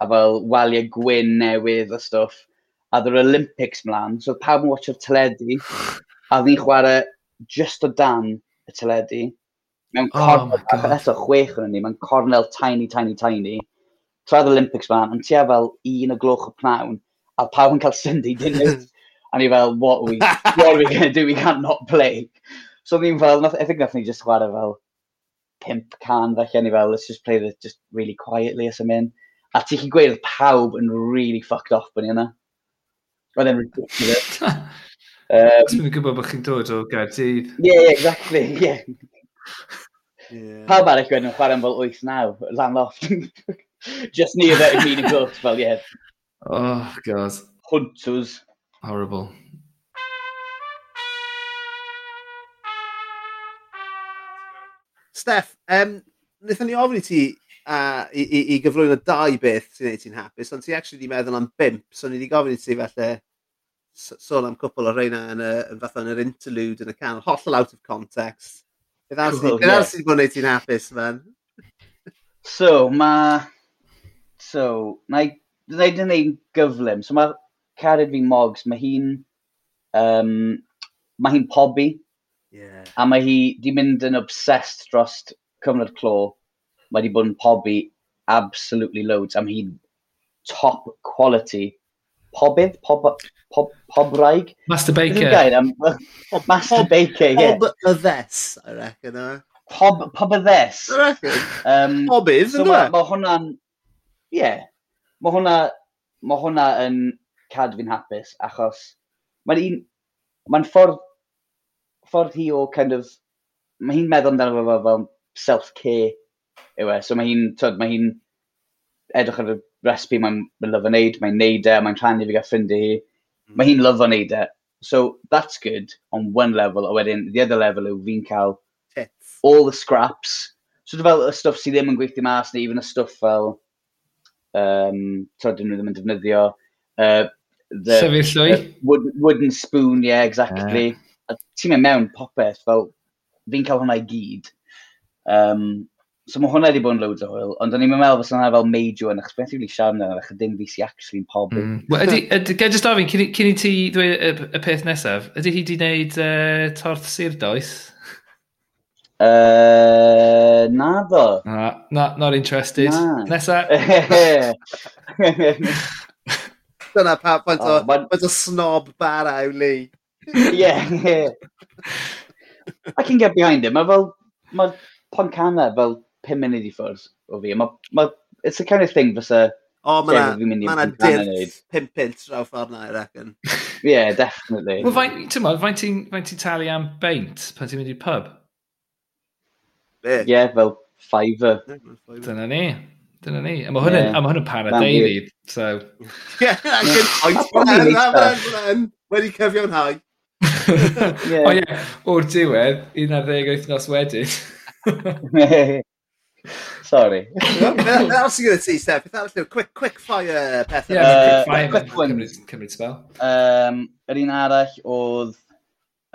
a fel waliau gwyn newydd a stwff. A oedd yr Olympics mlaen, so pawb yn watcho'r teledu, a oedd ni'n chwarae just o dan y teledu. Mewn cornel, oh eto chwech o'n ni, mewn cornel tiny, tiny, tiny tra'r Olympics man, yn tua fel un o gloch o pnawn, a pawb yn cael Sunday dinners. a ni fel, what are we, what are we going to do? We can't not play. So ni'n fel, I think nath ni just chwarae fel pimp can, felly ni fel, let's just play this just really quietly as I'm in. A ti'n chi gweud pawb yn really fucked off bod ni yna. Oedd e'n ridiculous. Os mynd gwybod bod chi'n dod o Gaerdydd. Yeah, yeah, exactly. Yeah. yeah. Pawb arall wedyn yn chwarae'n fel 8-9, lan loft. Just near that it mean gut fel yeah Oh, God. Hunters. Horrible. Steff, um, wnaethon ni ofyn i ti uh, i, i, i gyflwyno dau beth sy'n neud ti'n hapus, ond ti actually wedi meddwl am bimp, so ni wedi gofyn i ti falle sôn am cwpl o reina yn, y, yn fatha yn yr interlude yn y can, hollol out of context. Beth arall sydd wedi bod yn neud ti'n hapus, man? So, mae So, na i wneud yn ein gyflym. So mae cared fi Mogs, mae hi'n um, mae hi'n pobi. Yeah. A mae hi di mynd yn obsessed dros cyfnod clo. Mae di bod yn pobi absolutely loads. Am hi'n top quality pobydd, pob, pob, pobraig. Master Baker. Gair, am, Master pob, Baker, ie. Yeah. y ddes, I reckon. Pob, pob yddes. I reckon. Um, Pobydd, so ynddo? Mae ma hwnna'n ie, yeah, mae hwnna, ma hwnna yn cad fi'n hapus, achos mae'n un, mae'n ffordd, ffordd hi o kind of, mae hi'n meddwl amdano fe fel fel self-care yw e, so mae hi'n, twyd, mae hi'n edrych ar y recipe mae'n ma lyfo wneud, mae'n neud e, mae'n rhannu fi gael ffrindiau hi, mae hi'n lyfo wneud e. So that's good on one level, a wedyn the other level yw fi'n cael Tits. all the scraps, so fel y stwff sydd ddim yn gweithio mas, neu even y stwff fel Um, so, dyn nhw ddim yn defnyddio... Uh, the, Sefyllwy? Uh, wood, wooden spoon, yeah, exactly. Uh. Ti'n mynd mewn popeth, fel fi'n cael hwnna i gyd. Um, so mae hwnna wedi bod yn loads o hwyl, ond o'n i'n meddwl fysa hwnna fel major yn achos beth i'n siarad amdano, ac dim fi sy'n actually yn pob. Mm. Well, ydy, ydy, gael jyst ofyn, cyn i ti ddweud y, y peth nesaf, ydy hi wedi gwneud uh, torth sir does? Uh, na ddo. Na, not, not interested. Na. Nesa. Dyna pa faint o, oh, but... o snob bara yw Lee. yeah, yeah. I can get behind him. Mae fel, mae Poncana fel 5 munud i ffwrdd o fi. Mae, ma, it's the kind of thing fysa... O, oh, mae'na ma dirth 5 pint draw ffordd na, i reckon. yeah, definitely. Wel, faint ti'n ma, faint ti'n talu am beint pan ti'n mynd i'r pub? Ie, yeah, fel Fiverr. Dyna ni. Dyna ni. A mae hwn yn pan yeah. deulu. so... Ie, ac yn oes blan, wedi cyfiawnhau. O ie, o'r diwedd, 11 wythnos wedyn. Sorry. Beth Fel sy'n gyda ti, Steph, beth arall yw? Quick, quick fire pethau. Yeah, uh, quick fire. Quick one. Cymryd, cymryd spel. Um, yr un arall oedd...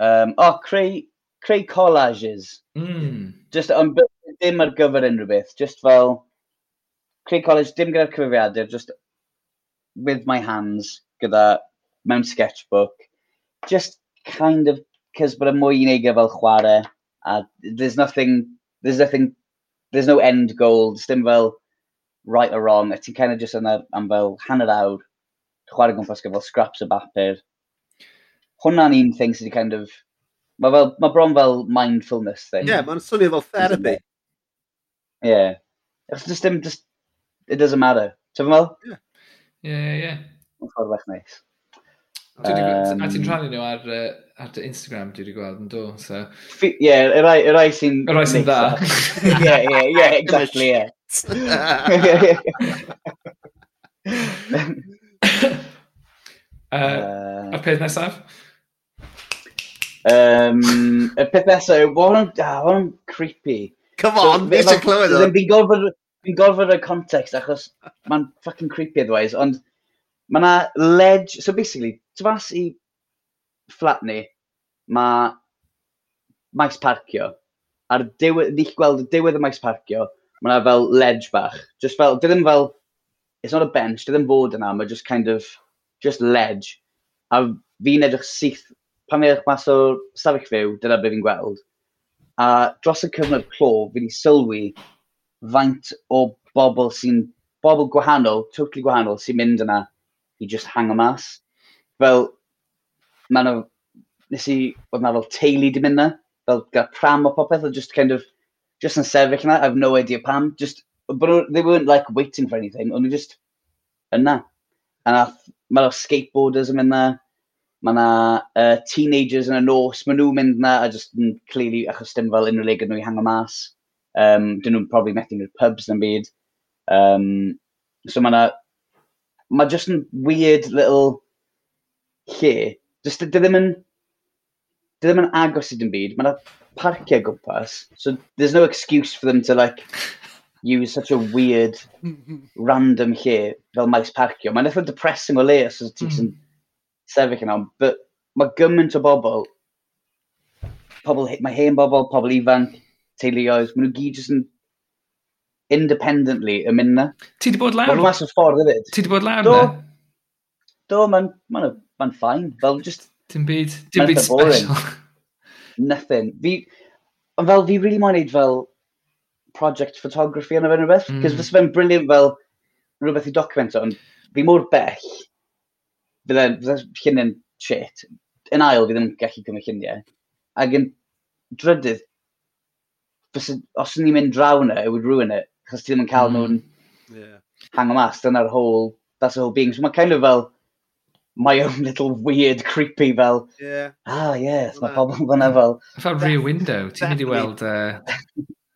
Um, o, oh, creu creu collages. Mm. Just, um, dim ar gyfer unrhyw beth, just fel, creu collage dim gyda'r cyfrifiadur, just with my hands, gyda, mewn sketchbook. Just kind of, cys bod y mwy i neud fel chwarae, a there's nothing, there's nothing, there's no end goal, dim fel right or wrong, a ti'n kind of just yna am fel hanner awr, chwarae gwmpas gyda fel scraps o bapur. Hwna'n un thing sydd wedi kind of Mae fel, mae bron fel mindfulness thing. Ie, yeah, mae'n swnio fel therapy. Ie. Yeah. It's just dim, just, it doesn't matter. Ti'n fel? Ie, ie, ie. Mae'n ffordd bach neis. Um, a ti'n rhannu nhw ar, uh, ar dy Instagram, dwi wedi gweld yn do, so... Ie, y rai, y rai sy'n... Y rai sy'n dda. Ie, ie, ie, exactly, ie. Yeah. uh, uh, a'r peth nesaf? Um, y peth nesaf yw, bod o'n ah, creepy. Come on, so, eisiau clywed o. Fi'n gorfod fi'n gorfod y context achos mae'n fucking creepy otherwise, ond mae na ledge, so basically, tu fas i fflat ni, mae maes parcio, a'r diwedd, ni'ch gweld y diwedd y maes parcio, mae na fel ledge bach, just fel, dwi e ddim fel, it's not a bench, dwi e ddim fod yna, mae just kind of, just ledge, a fi'n edrych syth pan fi mas o'r stafell fyw, dyna beth fi'n gweld. A dros y cyfnod clo, fi wedi sylwi faint o bobl sy'n, bobl gwahanol, totally gwahanol, sy'n mynd yna i just hang o mas. Fel, ma'n o, nes i, oedd na fel teulu di mynd na, fel gael pram o popeth, oedd just kind of, just yn sefyll yna, have no idea pam, just, but they weren't like waiting for anything, ond just yna. A nath, ma'n o skateboarders yn mynd na, mae yna uh, teenagers yn y nos, maen nhw'n mynd yna a just yn clearly achos dim fel unrhyw le gyda nhw i hango mas. Um, dyn nhw'n probably methu nhw'r pubs na'n byd. Um, so mae yna, mae just yn weird little lle. Just, dy ddim yn, dy ddim yn agos i dim byd. Mae yna parciau gwmpas. So there's no excuse for them to like use such a weird, random lle fel maes parcio. Mae'n eitha depressing o le os ti'n mm sefyll yna, but mae gymaint o bobl, pobl, mae hen bobl, pobl ifanc, teuluoedd, maen nhw gyd jyst yn independently yn mynd na. Ti wedi bod lawr? Mae'n mas o ffordd hefyd. Ti wedi bod lawr do, na? Do, mae'n ma ma ffain. Fel just... Dim byd, dim byd special. Nothing. Fi, ond fel fi really moyn neud fel project photography yna fe'n rhywbeth, Mm. cos mm. fe'n brilliant fel rhywbeth i document ond fi mor bell fydde, fydde lluniau'n shit. Yn ail, fi ddim yn gallu cymryd lluniau. Ac yn drydydd, fysa, os ni'n mynd draw yna, it would ruin it. Chos ti ddim yn cael mm. nhw'n yeah. hang o mas, dyna'r whole, that's the whole being. So mae'n kind of fel, my own little weird creepy fel, yeah. ah yes, mae pobl fyna fel. Fel rear window, ti'n mynd i weld uh,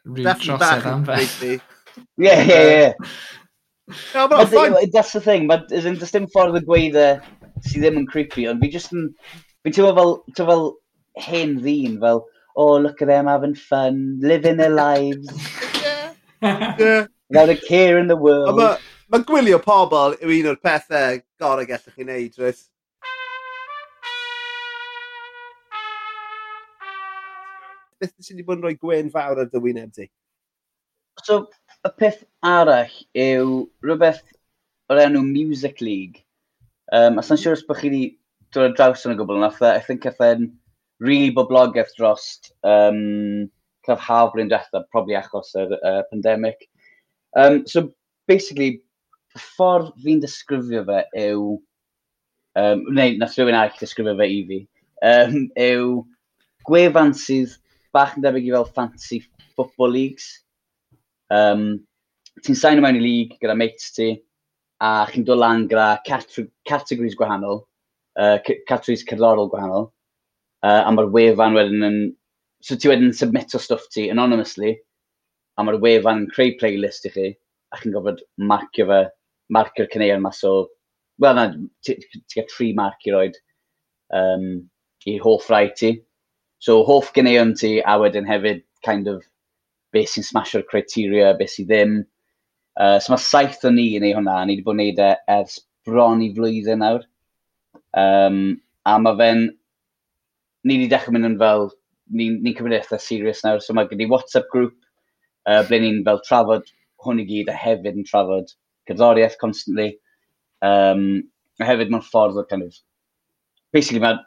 rhyw drosedd am fe. Yeah, yeah, yeah. no, but fine. That's the thing, but isn't just dim ffordd o gweud uh, sydd ddim yn creepy, ond fi just yn... Fi'n teimlo fel, teimlo fel hen ddyn, fel, oh, look at them having fun, living their lives. yeah. Without a care in the world. Mae ma gwylio pobl yw un o'r pethau gorau gallwch chi wneud, rwy'n beth sydd wedi bod yn rhoi gwen fawr ar dy wyneb di? So, y peth arall yw rhywbeth o'r enw Music League. Um, a sa'n siŵr os bych chi wedi dod ar draws yn y gwbl yna, e, I think eith e'n really boblogaeth dros um, cyf haf blwyddyn diwethaf, probably achos yr uh, pandemic. Um, so, basically, y ffordd fi'n disgrifio fe yw, um, neu nath rhywun arall disgrifio fe i fi, um, yw gwefan sydd bach yn debyg i fel fantasy football leagues. Um, ti'n sain mewn i league gyda mates ti, a chi'n dod lan gyda categories gwahanol, uh, categories cerddorol gwahanol, uh, a mae'r wefan wedyn yn... So ti wedyn yn submit o stwff ti anonymously, a mae'r wefan yn creu playlist i chi, a chi'n gofod marcio fe, marcio'r cyneuon mas o... Wel, na, ti'n cael tri marc i roed um, i hoff rai ti. So, hoff gyneuon ti, a wedyn hefyd, kind of, beth sy'n smasio'r criteria, beth sy'n ddim, Uh, so mae saith o ni yn ei hwnna, ni wedi bod yn neud e ers bron i flwyddyn nawr. Um, a mae fe'n... Ni wedi dechrau mynd yn fel... Ni'n ni, ni cymryd eitha serious nawr, so mae gyda WhatsApp grŵp uh, ble ni'n fel trafod hwn i gyd a hefyd yn trafod cerddoriaeth constantly. Um, a hefyd mewn ffordd o kind of... Basically, mae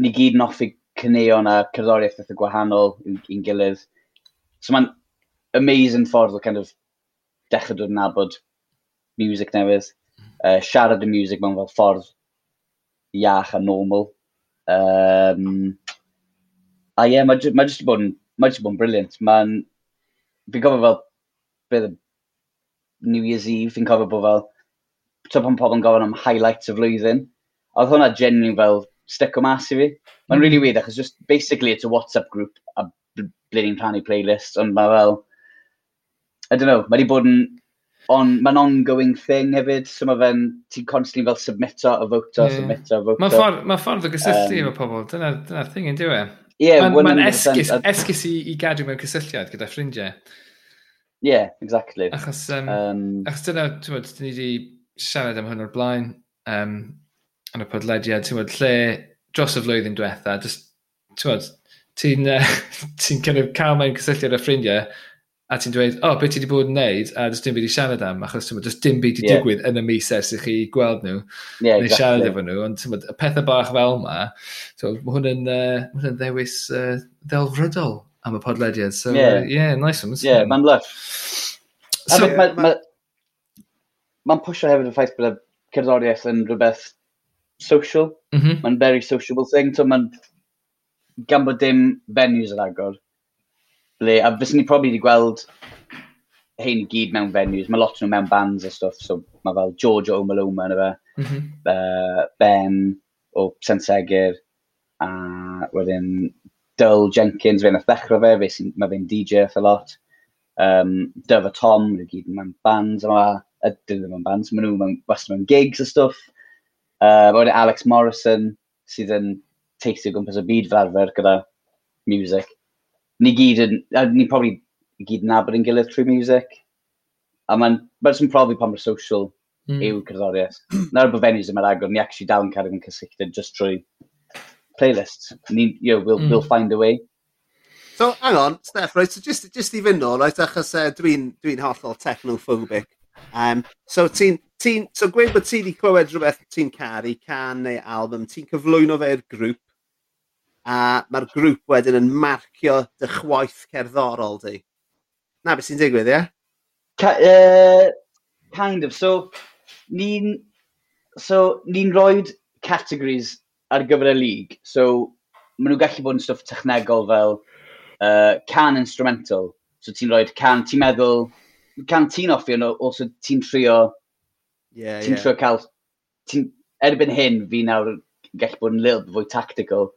ni gyd yn offi cyneuon a cerddoriaeth eitha gwahanol i'n gilydd. So mae'n amazing ffordd o kind of dechrau dod yn nabod music newydd, uh, siarad y music mewn fel ffordd iach a normal. Um, a ie, yeah, mae ma jyst bod yn, ma jyst bod yn briliant. Mae'n, fi'n cofio fel, beth New Year's Eve, fi'n cofio bod fel, tro pan pobl yn gofyn am highlights y flwyddyn, oedd hwnna genuine fel stick o mas i fi. Mae'n mm. really weird, achos just basically it's a WhatsApp group a ble ni'n rhannu playlist, ond mae fel, I don't know, mae wedi bod yn on, mae'n ongoing thing hefyd, so mae fe'n, ti'n constantly fel submito a voto, yeah. submito a voto. Mae ffordd, ma ffordd o gysylltu um, efo pobl, dyna'r dyna thing yn diwy. E? Ie, yeah, Mae'n ma esgus, esgus i, i gadw mewn cysylltiad gyda ffrindiau. Ie, yeah, exactly. Achos, um, um, achos dyna, ti'n bod, ni wedi siarad am hwn o'r blaen, um, yn y podlediad, ti'n bod, lle dros y flwyddyn diwetha, ti'n bod, ti'n uh, ti kind of cael mewn cysylltiad â ffrindiau, a ti'n dweud, o, oh, beth ti wedi bod yn neud, a dys dim byd i siarad am, achos ti'n does dim byd i yeah. digwydd yn y mis ers i chi gweld nhw, yeah, neu exactly. siarad efo nhw, ond tyma, y pethau bach fel yma, so, mae hwn yn, uh, hwn yn ddewis uh, ddelfrydol am y podlediad, so, yeah, uh, yeah nice one. Yeah, mae'n lush. So, Mae'n ma, ma, ma, ma pwysio hefyd y ffaith bod y cerddoriaeth yn rhywbeth social, mm -hmm. mae'n very sociable thing, so mae'n gan bod dim venues yn agor, ble, a fyswn ni probably wedi gweld hein i gyd mewn venues, mae lot nhw mewn bands a stuff, so mae fel George o Maloma yna fe, mm -hmm. uh, Ben o Sensegur, a wedyn Dull Jenkins, fe'n ddechrau fe, fe mae fe'n DJ a lot. Um, Dyf a Tom, nhw gyd mewn bands, a ma, ydyn nhw mewn bands, maen nhw mewn, wastad mewn gigs a stuff, Uh, wedyn Alex Morrison, sydd yn teithio gwmpas y byd fel arfer gyda music ni gyd yn, ni probably ni gyd yn abod yn gilydd trwy music. A mae'n, mae'n sy'n profi pan mae'r social mm. yw cerddoriaeth. Na'r bod venues yma'r agor, ni actually dal yn cadw yn cysylltud just trwy playlists. Ni, you know, we'll, mm. we'll find a way. So, hang on, Steph, right, so just, just i fynd nôl, right, achos uh, dwi'n dwi, hollol technophobic. Um, so, ti'n, ti so gweud bod ti wedi clywed rhywbeth ti'n caru, can neu album, ti'n cyflwyno fe'r grŵp, a mae'r grŵp wedyn yn marcio dy chwaith cerddorol di. Na beth sy'n digwydd, ie? Ca uh, kind of. So, ni'n so, ni rhoi categories ar gyfer y lig. So, maen nhw'n gallu bod yn stwff technegol fel uh, can instrumental. So, ti'n rhoi can, ti'n meddwl, can ti'n offi, ond also ti'n trio, yeah, ti'n yeah. trio cael, ti'n, erbyn hyn, fi nawr gallu bod yn little bit fwy tactical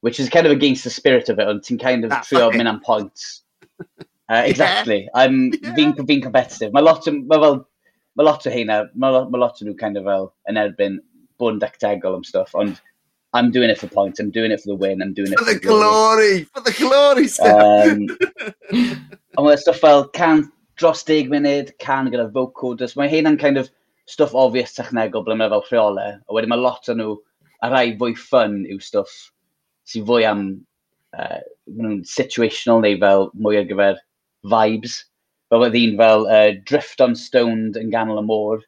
which is kind of against the spirit of it, ond ti'n kind of ah, trio okay. mynd am points. Uh, exactly. Yeah. I'm. Fi'n fi competitive. Mae lot, ma fel, ma lot o heina, mae ma lot o nhw kind of fel yn erbyn bod yn dectegol am stuff, ond I'm doing it for points, I'm doing it for the win, I'm doing it for the, the glory. For the glory, Steph. Um, ond mae stuff fel can dros deg munud, can gyda vocoders, mae heina'n kind of stuff obvious technegol ble mae fel rheole, a wedyn mae lot o nhw, a rai fwy ffyn yw stuff sy'n fwy am uh, situational neu fel mwy ar gyfer vibes. Fel oedd un fel uh, Drift on Stoned yn ganol y môr.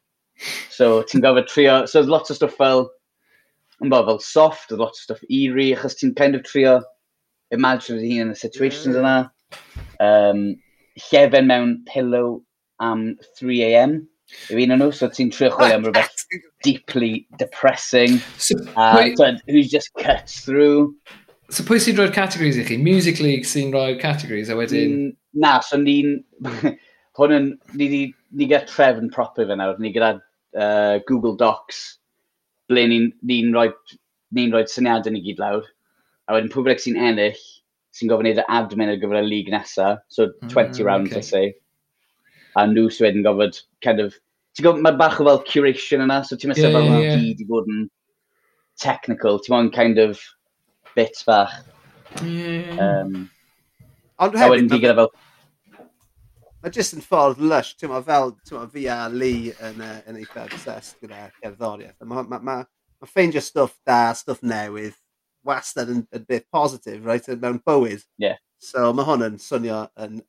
So ti'n gofod trio, so there's lots of stuff fel, yn bod fel soft, there's lots of stuff eerie, achos ti'n kind of trio imagine dy hun yn y situations yna. Um, llefen mewn pillow am 3am, yw un o'n nhw, so ti'n trio chwilio am rhywbeth deeply depressing, so, uh, wait, who just cuts through. So pwy sy'n rhoi'r categories i chi? Music League sy'n rhoi'r categories a wedyn... Mm, na, so ni'n... hwn yn... Ni, ni, ni gyda trefn proper fe nawr. Ni gyda uh, Google Docs ble ni'n ni, rhoi, ni rhoi syniadau ni gyd lawr. A wedyn pwy sy'n ennill sy'n gofyn iddo admin ar gyfer y lig nesaf. So 20 mm, rounds, okay. I say. A nhw sy'n gofod kind of ti'n gwybod, mae bach o fel curation yna, so ti'n meddwl yeah, fel yeah, yeah. gyd i fod yn technical, ti'n meddwl kind of bits bach. Yeah. Um, Ond hefyd... A wedyn di gyda e fel... Mae jyst yn ffordd lush, ti'n meddwl, fel ti'n fi a Lee yn, uh, yn eitha obsessed gyda cerddoriaeth. Mae ma, ma, ma ffeindio stwff da, stwff newydd, wastad yn, yn bit positif, right, mewn bywyd. Yeah. So mae hwn yn swnio yn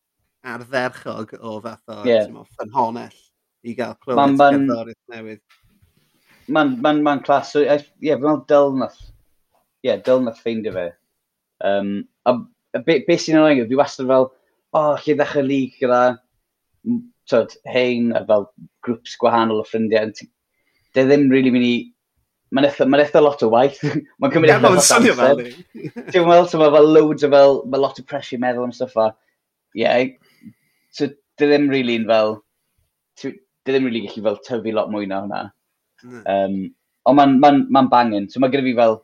ardderchog o fath o yeah. ffynhonell i gael clywed man, man, newydd. Mae'n ma ma clas. So, Ie, yeah, fi'n meddwl Dyl nath, yeah, Dyl nath ffeindio fe. Um, a, a be, be sy'n anodd, fi wastad fel, o, oh, lle ddechrau lig gyda tyd, hein a fel grwps gwahanol o ffrindiau. Dwi ddim really mynd i... Mae'n eitha, ma eitha lot o waith. mae'n cymryd eitha lot o amser. Ti'n meddwl, so mae fel loads o fel, mae lot o pressure meddwl am stuff a... Ie, yeah, so dwi ddim really yn fel dwi ddim really gallu fel tyfu lot mwy na hwnna. Mm. Um, ond mae'n ma, n, ma, n, ma bangin. So mae gyda fi fel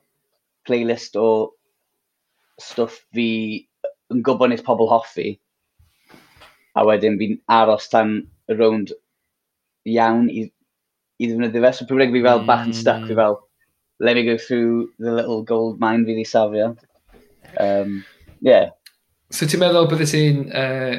playlist o stwff fi yn gwybod nes pobl hoffi. A wedyn fi'n aros tan y rownd iawn i, i ddefnyddio fe. So pryd fi fel mm. bach yn stuck, fi hmm. fel, let me go through the little gold mine fi di safio. Um, yeah. So ti'n meddwl bydde ti'n uh,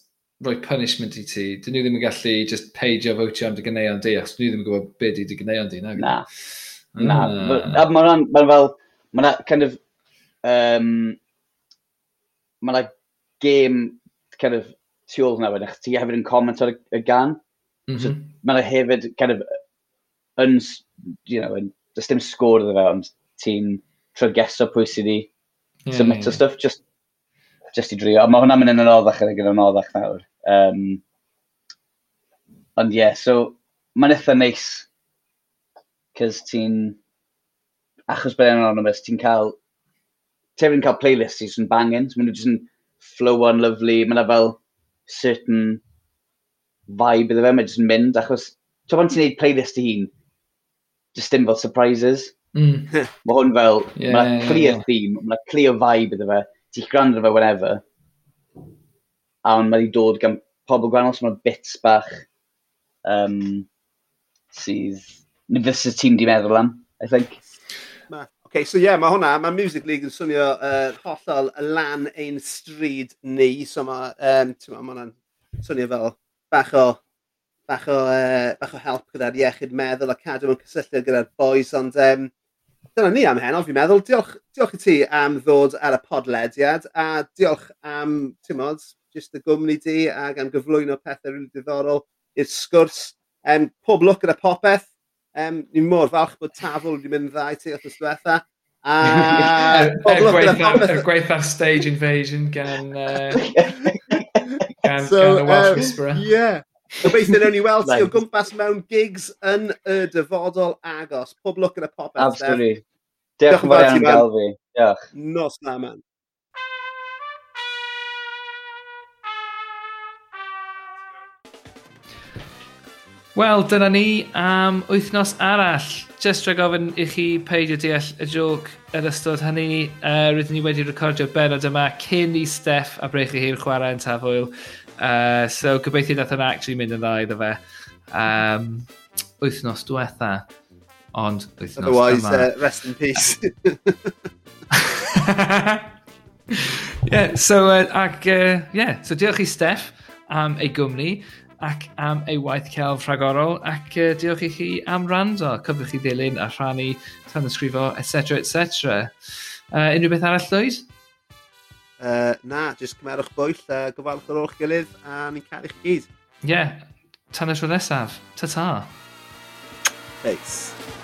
rhoi punishment i ti, dyn nhw ddim yn gallu just peidio fowtio am dy gyneuon di, achos nhw ddim yn gwybod beth i dy gyneuon di. Na, hmm. na. na. Ah. Mae'n ma fel, mae'n kind of, um, mae'n game kind of tu ôl hwnna wedyn, ti hefyd yn comment ar y gan. Mm mae'n hefyd kind of, yn, you know, yn, does dim sgôr iddo fe, ond ti'n trygeso pwy sydd wedi yeah, submit yeah. o stuff, just, just i drio. Mae hwnna'n mynd yn anoddach ar y gyda'n anoddach nawr. Um, ond ie, yeah, so mae'n eitha neis cys ti'n achos bod e'n anonymous, ti'n cael ti'n cael playlists sy'n bangin, so maen nhw jyst yn flow on lovely, mae'n fel certain vibe iddo fe, mae'n jyst yn mynd, achos ti'n pan ti'n gwneud playlist i hun, just dim fel surprises. Mm. mae hwn fel, yeah, mae'n clear yeah, yeah. theme, mae'n clear vibe iddo fe, ti'n gwrando fe whenever, a ond mae wedi dod gan pobl gwahanol, so mae'n bits bach um, sydd nid fysa tîm di meddwl am, I think. Ma. Okay, so ie, yeah, mae hwnna, mae Music League yn swnio uh, hollol lan ein stryd ni, so mae, um, ti'n ma, hwnna'n swnio fel bach o bach o, uh, bach o help gyda'r iechyd meddwl a cadw mewn cysylltiad gyda'r boys, ond um, dyna ni am heno, fi'n meddwl. Diolch, diolch i ti am ddod ar y podlediad, a diolch am, ti'n modd, jyst y gwmni di ac am gyflwyno pethau rili diddorol i'r sgwrs. Um, pob lwc gyda popeth. Um, ni'n mor falch bod tafl wedi mynd dda i ti o'r diwetha. A er, er pob lwc gyda popeth. Er y gwaith ar stage invasion gan, uh, gan, so, gan the Welsh um, Whisperer. Yeah. Gobeithio newn ni weld ti o gwmpas mewn gigs yn y dyfodol agos. Pob lwc gyda popeth. Absolutely. Diolch yn fawr iawn gael fi. Diolch. Nos na, man. Wel, dyna ni am wythnos arall. Just rhaid gofyn i chi peidio deall y joc yn ystod hynny. Uh, rydyn ni wedi recordio benod yma cyn i Steff a brech i hi'r chwarae yn tafwyl. Uh, so gobeithio nath yna actually mynd yn dda iddo fe. Um, wythnos diwetha. Ond wythnos Otherwise, yma. Otherwise, uh, rest in peace. yeah, so, uh, ac, uh, yeah, so diolch i Steff am ei gwmni ac am ei waith celf rhagorol ac uh, diolch i chi am rando. Cofiwch chi ddilyn a rhannu, tan ysgrifo etc etc. Uh, unrhyw beth arall llwyd? Uh, na, jyst cymerwch bwyll a uh, gofalwch ar ôl gilydd a ni'n cael eich gyd. Ie, yeah. tan y tro nesaf. Ta-ta. Peace